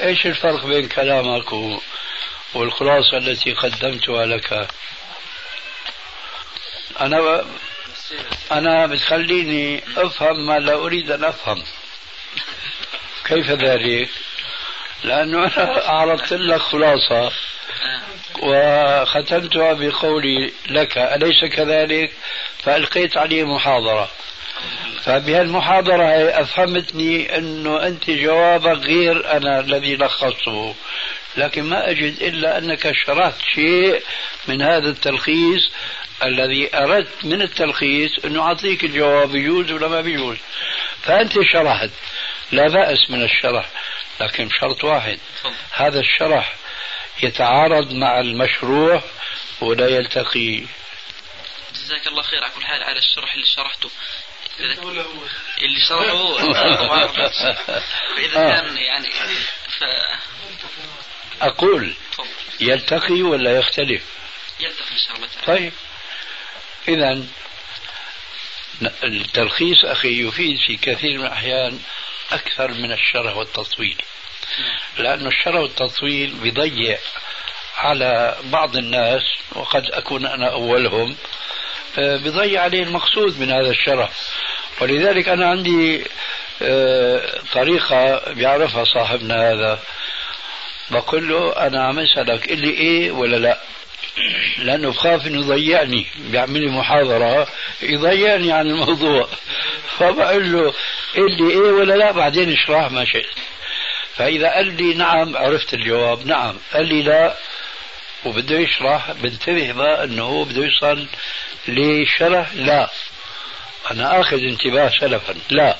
إيش الفرق بين كلامك والخلاصة التي قدمتها لك؟ أنا أنا بتخليني أفهم ما لا أريد أن أفهم كيف ذلك؟ لأنه أنا أعرضت لك خلاصة. وختمتها بقولي لك أليس كذلك فألقيت عليه محاضرة فبهالمحاضرة هي أفهمتني أنه أنت جوابك غير أنا الذي لخصته لكن ما أجد إلا أنك شرحت شيء من هذا التلخيص الذي أردت من التلخيص أنه أعطيك الجواب يجوز ولا ما بيجوز. فأنت شرحت لا بأس من الشرح لكن شرط واحد. هذا الشرح يتعارض مع المشروع ولا يلتقي. جزاك الله خير. على كل حال على الشرح اللي شرحته. اللي شرحه هو. فإذا آه. كان يعني ف... أقول يلتقي ولا يختلف؟ يلتقي إن شاء الله تعالى. طيب. إذا التلخيص أخي يفيد في كثير من الأحيان أكثر من الشرح والتطويل. لأن الشرح والتطويل بيضيع على بعض الناس وقد أكون أنا أولهم بيضيع عليه المقصود من هذا الشرح. ولذلك أنا عندي آه، طريقة بيعرفها صاحبنا هذا. بقول له أنا عم أسألك اللي إيه ولا لا؟ لأنه بخاف إنه يضيعني بيعمل لي محاضرة يضيعني عن الموضوع. فبقول له اللي إيه ولا لا بعدين اشرح ما شئت. فإذا قال لي نعم عرفت الجواب نعم. قال لي لا وبده يشرح بنتبه بقى إنه هو بده يوصل لشرح لا. أنا آخذ انتباه سلفا لا.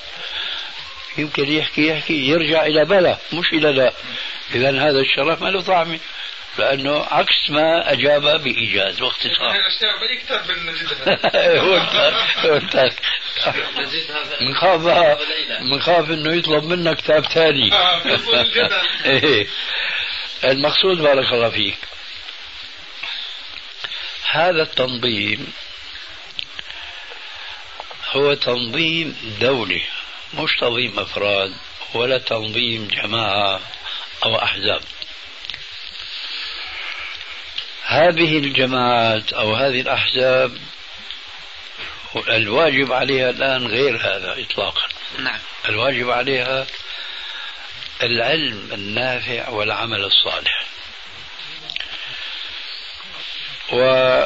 يمكن يحكي يحكي يرجع إلى بلا مش إلى لا. اذا هذا الشرف ما له طعمه لأنه عكس ما أجاب بإيجاز واختصار الاشياء بيكتب بالنجدة وانت بنخاف بنخاف إنه يطلب منك كتاب ثاني. آه،. إيه. المقصود بارك الله فيك. هذا التنظيم هو تنظيم دولي مش تنظيم أفراد ولا تنظيم جماعة أو أحزاب. هذه الجماعات أو هذه الأحزاب الواجب عليها الآن غير هذا اطلاقا. نعم. الواجب عليها العلم النافع والعمل الصالح. و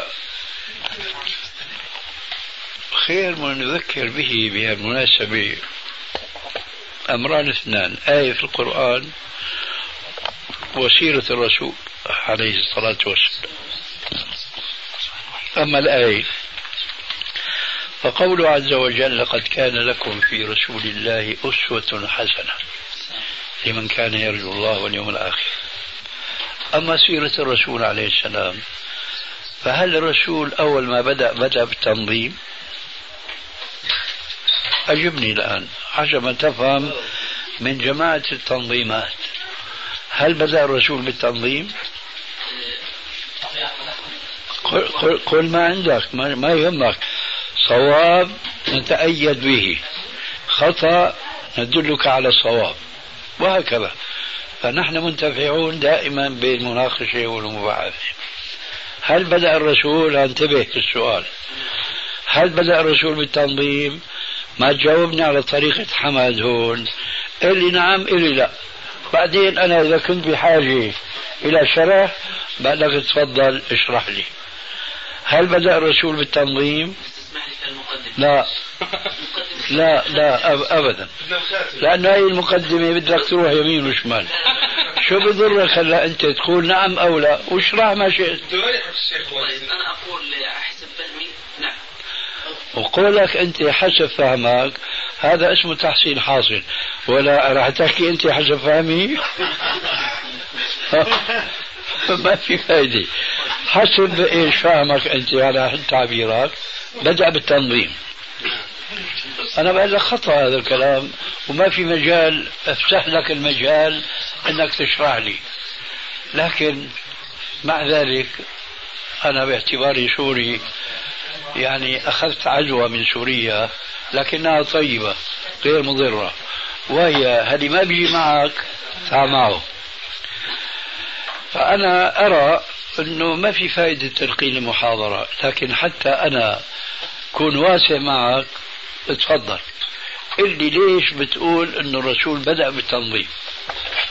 خير ما نذكر به بهالمناسبة أمران اثنان آية في القرآن وسيرة الرسول. عليه الصلاة والسلام. أما الآية فقوله عز وجل لقد كان لكم في رسول الله أسوة حسنة لمن كان يرجو الله واليوم الآخر. أما سيرة الرسول عليه السلام فهل الرسول أول ما بدأ بدأ بالتنظيم؟ أجبني الآن عشان تفهم من جماعة التنظيمات. هل بدأ الرسول بالتنظيم؟ قل, قل, قل ما عندك ما, ما يهمك. صواب نتأيد به. خطأ ندلك على الصواب. وهكذا. فنحن منتفعون دائما بالمناقشة والمباحثة. هل بدأ الرسول؟ انتبه للسؤال هل بدأ الرسول بالتنظيم؟ ما تجاوبني على طريقة حمد هون. قل لي نعم قل لي لا. بعدين أنا إذا كنت بحاجة إلى شرح بقول لك تفضل اشرح لي. هل بدأ الرسول بالتنظيم؟ لا. لا لا أب أبدا. لأنه هي المقدمة بدك تروح يمين وشمال. شو بضرك هلا أنت تقول نعم أو لا؟ واشرح ما شئت؟ أنا أقول حسب فهمي نعم وقولك أنت حسب فهمك هذا اسمه تحصيل حاصل. ولا راح تحكي أنت حسب فهمي؟ ما في فايدة. حسب إيش فهمك انت على تعبيرك بدأ بالتنظيم. أنا بقول لك خطأ هذا الكلام. وما في مجال أفتح لك المجال إنك تشرح لي. لكن مع ذلك أنا باعتباري سوري يعني أخذت عزوه من سوريا لكنها طيبة غير مضرة. وهي هذه ما بيجي معك تعال معه. فأنا أرى أنه ما في فائدة تلقين المحاضرة لكن حتى أنا كون واسع معك تفضل قل لي ليش بتقول أنه الرسول بدأ بالتنظيم؟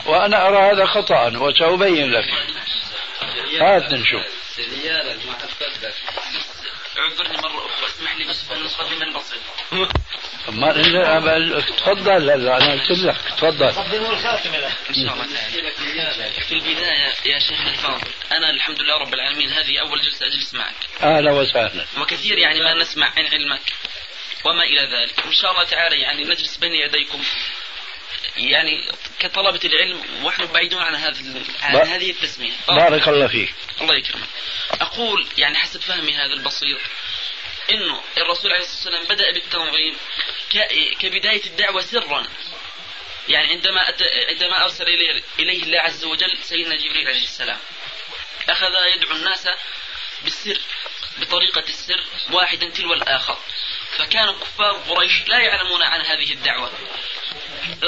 وأنا أرى هذا خطأ وسأبين لك. هات نشوف. سيارة ما حصلت اعذرني مرة أخرى اسمح لي بس نقدم البصير ما تفضل لا أنا قلت لك تفضل. إن شاء الله. تعالى في البداية يا شيخنا الفاضل أنا الحمد لله رب العالمين هذه أول جلسة أجلس معك. أهلا وسهلا. وكثير يعني ما نسمع عن علمك وما إلى ذلك. إن شاء الله تعالى يعني نجلس بين يديكم. يعني كطلبة العلم ونحن بعيدون عن هذه عن هذه التسمية. بارك الله فيك. الله يكرمك. أقول يعني حسب فهمي هذا البسيط أنه الرسول عليه الصلاة والسلام بدأ بالتنظيم ك- كبداية الدعوة سرا يعني عندما. عندما أرسل إليه... إليه الله عز وجل سيدنا جبريل عليه السلام أخذ يدعو الناس بالسر بطريقة السر واحدا تلو الآخر فكان كفار قريش لا يعلمون عن هذه الدعوة.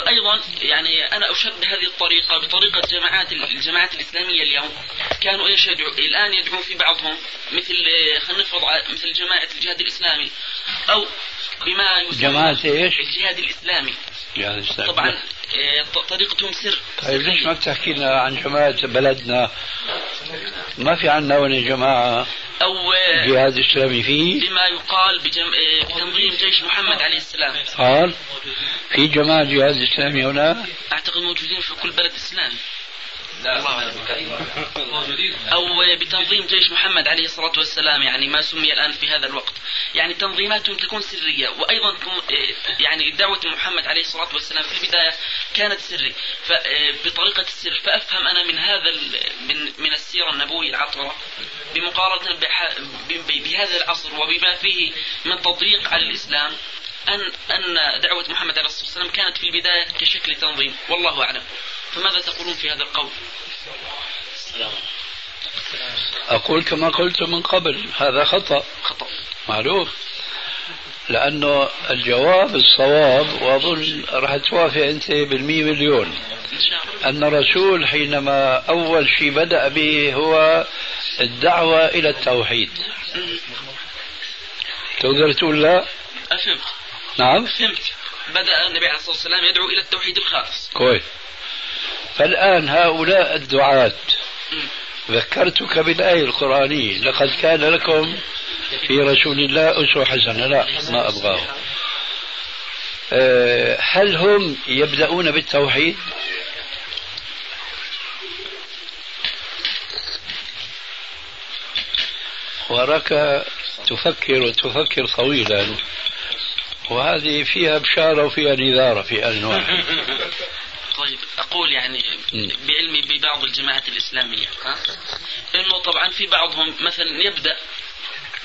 أيضا يعني أنا اشبه هذه الطريقة بطريقة جماعات الجماعات الإسلامية اليوم. كانوا إيش يدعو الآن يدعون في بعضهم مثل خلينا نفرض مثل جماعة الجهاد الإسلامي. أو بما يسمى جماعة إيش؟ الجهاد الإسلامي يا أستاذ. طبعا آه، طريقتهم سر طيب ليش ما بتحكي لنا عن جماعة بلدنا ما في عنا ولا جماعة أو آه، جهاد إسلامي فيه بما يقال بجم... آه، بتنظيم جيش محمد عليه السلام قال في جماعة جهاد إسلامي هنا أعتقد موجودين في كل بلد أعلم. أو بتنظيم جيش محمد عليه الصلاة والسلام يعني ما سمي الآن في هذا الوقت. يعني تنظيماتهم تكون سرية وأيضا تكون- يعني دعوة محمد عليه الصلاة والسلام في البداية كانت سري ف- بطريقة السر فأفهم أنا من هذا من, من السيرة النبوية العطرة بمقارنة بهذا العصر وبما فيه من تضييق على الإسلام أن أن دعوة محمد عليه الصلاة والسلام كانت في البداية كشكل تنظيم. والله أعلم. فماذا تقولون في هذا القول؟ أقول كما قلت من قبل هذا خطأ. خطأ. معروف. لأنه الجواب الصواب وأظن راح توافق أنت بالمية مليون. أن الرسول حينما أول شيء بدأ به هو الدعوة إلى التوحيد. تقدر تقول لا؟ أفهمت نعم. فهمت. بدأ النبي عليه الصلاة والسلام يدعو إلى التوحيد الخالص. كويس. فالآن هؤلاء الدعاة. ذكرتك بالآية القرآنية. لقد كان لكم في رسول الله أسوة حسنة. لا ما أبغاه. أه، هل هم يبدأون بالتوحيد؟ وراك تفكر وتفكر طويلا. وهذه فيها بشارة وفيها نذارة في آن واحد طيب أقول يعني. بعلمي ببعض الجماعات الإسلامية ها؟ إنه طبعا في بعضهم مثلا يبدأ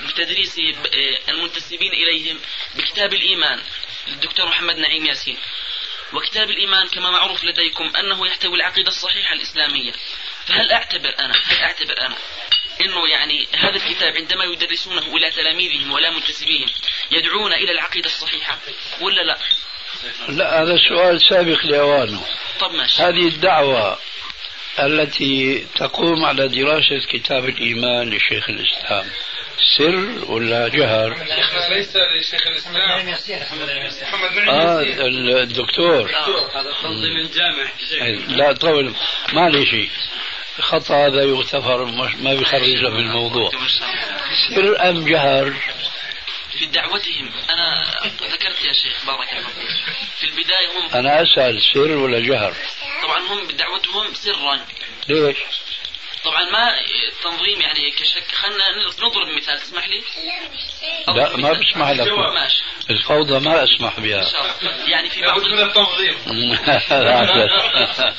بتدريس آه، المنتسبين إليهم بكتاب الإيمان للدكتور محمد نعيم ياسين وكتاب الإيمان كما معروف لديكم أنه يحتوي العقيدة الصحيحة الإسلامية فهل أعتبر أنا هل أعتبر أنا إنه يعني هذا الكتاب عندما يدرسونه إلى تلاميذهم ولا منتسبيهم يدعون إلى العقيدة الصحيحة ولا لا؟ لا هذا سؤال سابق لأوانه طب ماشي. هذه الدعوة التي تقوم على دراسة كتاب الإيمان لشيخ الإسلام سر ولا جهر؟ ليس لشيخ الإسلام. محمد بن آه. الدكتور. هذا تنظيم الجامع لا طول معلش خطأ هذا يغتفر ما بيخرجنا بالموضوع. سر أم جهر. في دعوتهم أنا ذكرت يا شيخ بارك الله فيك. في البداية هم أنا أسأل سر ولا جهر؟ طبعا هم بدعوتهم سرا. ليش؟ طبعا ما تنظيم يعني كشك. خلينا نضرب مثال تسمح لي؟ لا أضرب ما. بسمح لك ماشي. الفوضى ما أسمح إن بها شاء الله. يعني في بعض من التنظيم.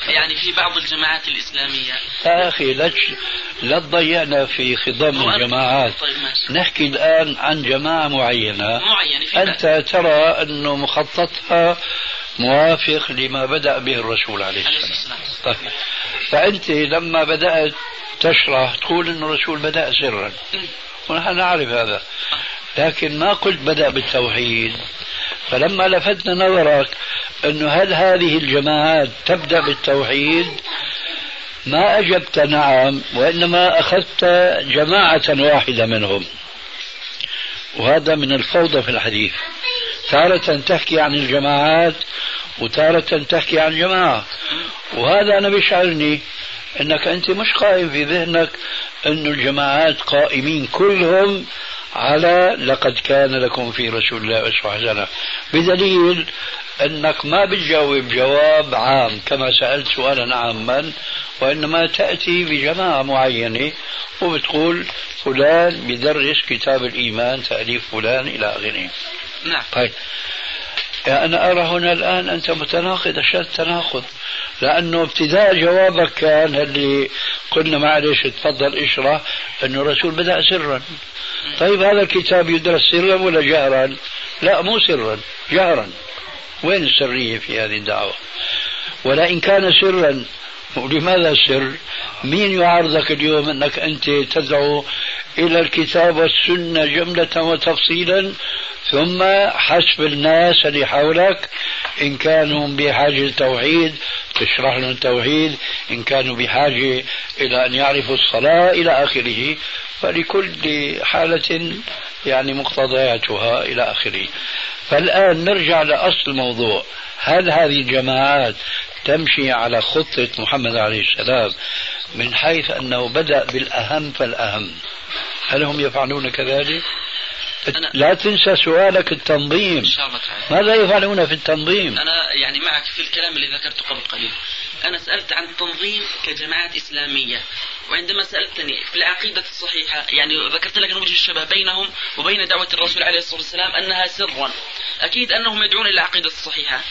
يعني في بعض الجماعات الإسلامية. يا أخي لا لا تضيعنا في خضم الجماعات. طيب ماشي. نحكي الآن عن جماعة معينة. معين في أنت ترى أنه مخططها موافق لما بدأ به الرسول عليه السلام. الصلاه والسلام طيب. فأنت لما بدأت تشرح تقول أن الرسول بدأ سرا. ونحن نعرف هذا. لكن ما قلت بدأ بالتوحيد. فلما لفتنا نظرك أنه هل هذه الجماعات تبدأ بالتوحيد؟ ما أجبت نعم وإنما أخذت جماعة واحدة منهم. وهذا من الفوضى في الحديث. تارة تحكي عن الجماعات وتارة تحكي عن جماعة. وهذا أنا بيشعرني أنك أنت مش قائم في ذهنك أن الجماعات قائمين كلهم على لقد كان لكم في رسول الله أسوة حسنة بدليل أنك ما بتجاوب جواب عام كما سألت سؤالا عاما وإنما تأتي بجماعة معينة وبتقول فلان بدرس كتاب الإيمان تأليف فلان إلى آخره. نعم. طيب. أنا أرى هنا الآن أنت متناقض أشد التناقض لأنه ابتداء جوابك كان اللي قلنا معلش تفضل إشرح أنه الرسول بدأ سرا. طيب هذا الكتاب يدرس سرا ولا جهرا؟ لا مو سرا جهرا. وين السرية في هذه الدعوة؟ ولئن كان سرا ولماذا سر. مين يعارضك اليوم أنك أنت تدعو إلى الكتاب والسنة جملة وتفصيلا؟ ثم حسب الناس اللي حولك. إن كانوا بحاجة للتوحيد تشرح لهم التوحيد. إن كانوا بحاجة إلى أن يعرفوا الصلاة إلى آخره. فلكل حالة يعني مقتضياتها إلى آخره. فالآن نرجع لأصل الموضوع. هل هذه الجماعات تمشي على خطة محمد عليه السلام من حيث أنه بدأ بالأهم فالأهم. هل هم يفعلون كذلك؟ لا تنسى سؤالك التنظيم. إن شاء الله تعالى. ماذا يفعلون في التنظيم؟ أنا يعني معك في الكلام اللي ذكرته قبل قليل. أنا سألت عن التنظيم كجماعات إسلامية. وعندما سألتني في العقيدة الصحيحة يعني ذكرت لك وجه الشبه بينهم وبين دعوة الرسول عليه الصلاة والسلام أنها سرا. أكيد أنهم يدعون إلى العقيدة الصحيحة.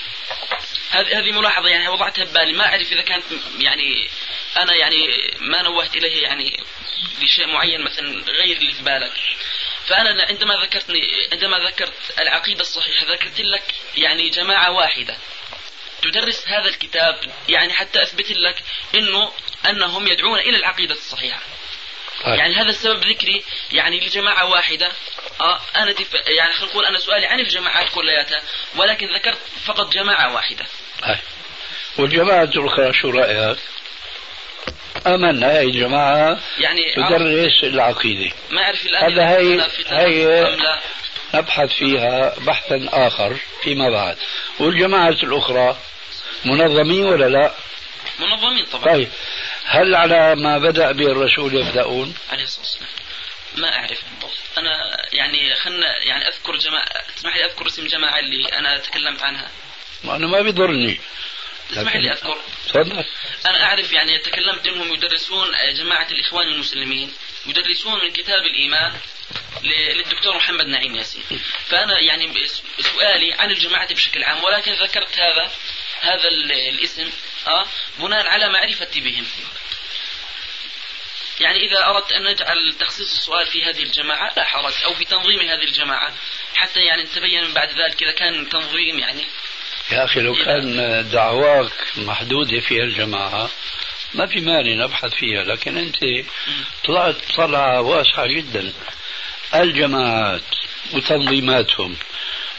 هذه هذه ملاحظة يعني وضعتها ببالي ما أعرف إذا كانت يعني أنا يعني ما نوهت إليه يعني لشيء معين مثلا غير اللي في بالك. فأنا عندما ذكرتني عندما ذكرت العقيدة الصحيحة ذكرت لك يعني جماعة واحدة تدرس هذا الكتاب. يعني حتى أثبت لك أنه أنهم يدعون إلى العقيدة الصحيحة طيب. يعني هذا السبب ذكري يعني لجماعة واحدة آه أنا دف... يعني خلينا نقول أنا سؤالي عن الجماعات كلياتها ولكن ذكرت فقط جماعة واحدة طيب. والجماعة الأخرى شو رأيك؟ آمنا هاي الجماعة يعني تدرس العقيدة ما أعرف الآن هذا هي هي. نبحث فيها بحثا آخر فيما بعد والجماعة الأخرى منظمين ولا لا؟ منظمين طبعا طيب هل على ما بدأ به الرسول يبدأون؟ عليه الصلاة والسلام. ما أعرف بالضبط. أنا يعني خلنا يعني أذكر جماعة تسمح لي أذكر اسم جماعة اللي أنا تكلمت عنها. أنا ما بيضرني. تسمح لي أذكر. تفضل. أنا أعرف يعني تكلمت أنهم يدرسون جماعة الإخوان المسلمين يدرسون من كتاب الإيمان للدكتور محمد نعيم ياسين. فأنا يعني سؤالي عن الجماعة بشكل عام ولكن ذكرت هذا هذا ال- الاسم آه بناء على معرفتي بهم. يعني إذا أردت أن نجعل تخصيص السؤال في هذه الجماعة لا حرج أو في تنظيم هذه الجماعة حتى يعني نتبين من بعد ذلك إذا كان تنظيم يعني. يا أخي لو كان دعواك محدودة في الجماعة ما في مانع نبحث فيها لكن أنت طلعت طلعة واسعة جدا. الجماعات وتنظيماتهم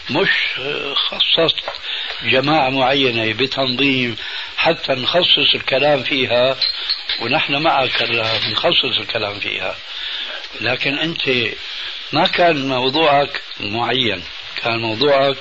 مش خصصت جماعة معينة بتنظيم حتى نخصص الكلام فيها ونحن معك نخصص الكلام فيها. لكن أنت ما كان موضوعك معين كان موضوعك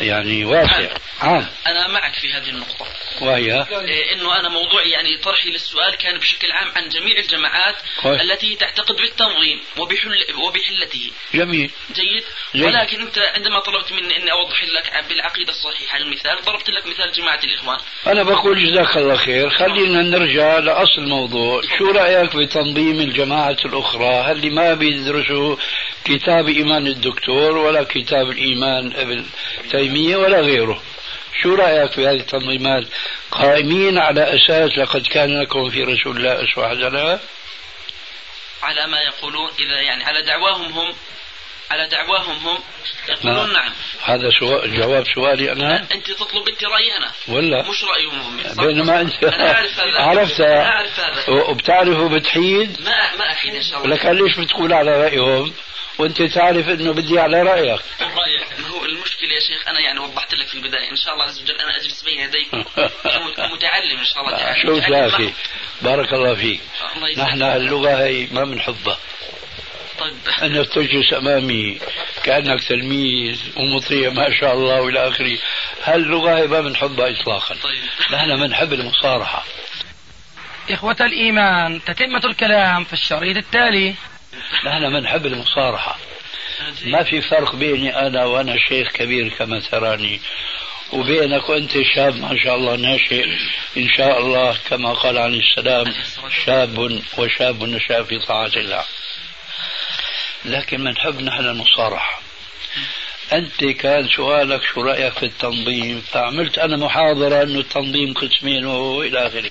يعني واسع. عام. أنا معك في هذه النقطة. وهي؟ إيه، إنه أنا موضوعي يعني طرحي للسؤال كان بشكل عام عن جميع الجماعات كويس. التي تعتقد بالتنظيم وبحل وبحلته. جميل. جيد. جيد. ولكن أنت عندما طلبت مني اني أوضح لك بالعقيدة الصحيحة المثال ضربت لك مثال جماعة الإخوان. أنا بقول جزاك الله خير. خلينا نرجع لأصل الموضوع. شو رأيك بتنظيم الجماعة الأخرى؟ هل ما بيدرسوا كتاب إيمان الدكتور ولا كتاب الإيمان ابن تيمية ولا غيره. شو رأيك في هذه التنظيمات؟ قائمين على أساس لقد كان لكم في رسول الله حسنة؟ على ما يقولون إذا يعني على دعواهم هم على دعواهم هم يقولون نعم. نعم. هذا سؤال جواب سؤالي أنا؟ أنت تطلب أنت رأيي أنا. ولا؟ مش رأيهم هم؟ بينما أنت أنا أعرف هذا. عرفت. أنا أعرف هذا. وبتعرفه بتحيد ما ما أحيد إن شاء الله. لك ليش بتقول على رأيهم؟ وأنت تعرف إنه بدي على رأيك. ما هو المشكلة يا شيخ أنا يعني وضحت لك في البداية. إن شاء الله عز وجل أنا أجلس بين يديك. متعلم إن شاء الله تعالى شوف يا محض. بارك الله فيك. الله. نحن اللغة هي ما بنحبها طيب أنك تجلس أمامي كأنك تلميذ ومطيع ما شاء الله وإلى آخره. هاللغة هي ما بنحبها إطلاقا؟ طيب. نحن بنحب المصارحة. إخوة الإيمان تتمة الكلام في الشريط التالي. نحن بنحب المصارحة. ما في فرق بيني أنا وأنا شيخ كبير كما تراني وبينك وأنت شاب ما شاء الله ناشئ إن شاء الله كما قال عليه السلام شاب وشاب نشأ في طاعة الله. لكن بنحب نحن المصارحة. أنت كان سؤالك شو رأيك في التنظيم؟ فعملت أنا محاضرة أنه التنظيم قسمين وإلى آخره.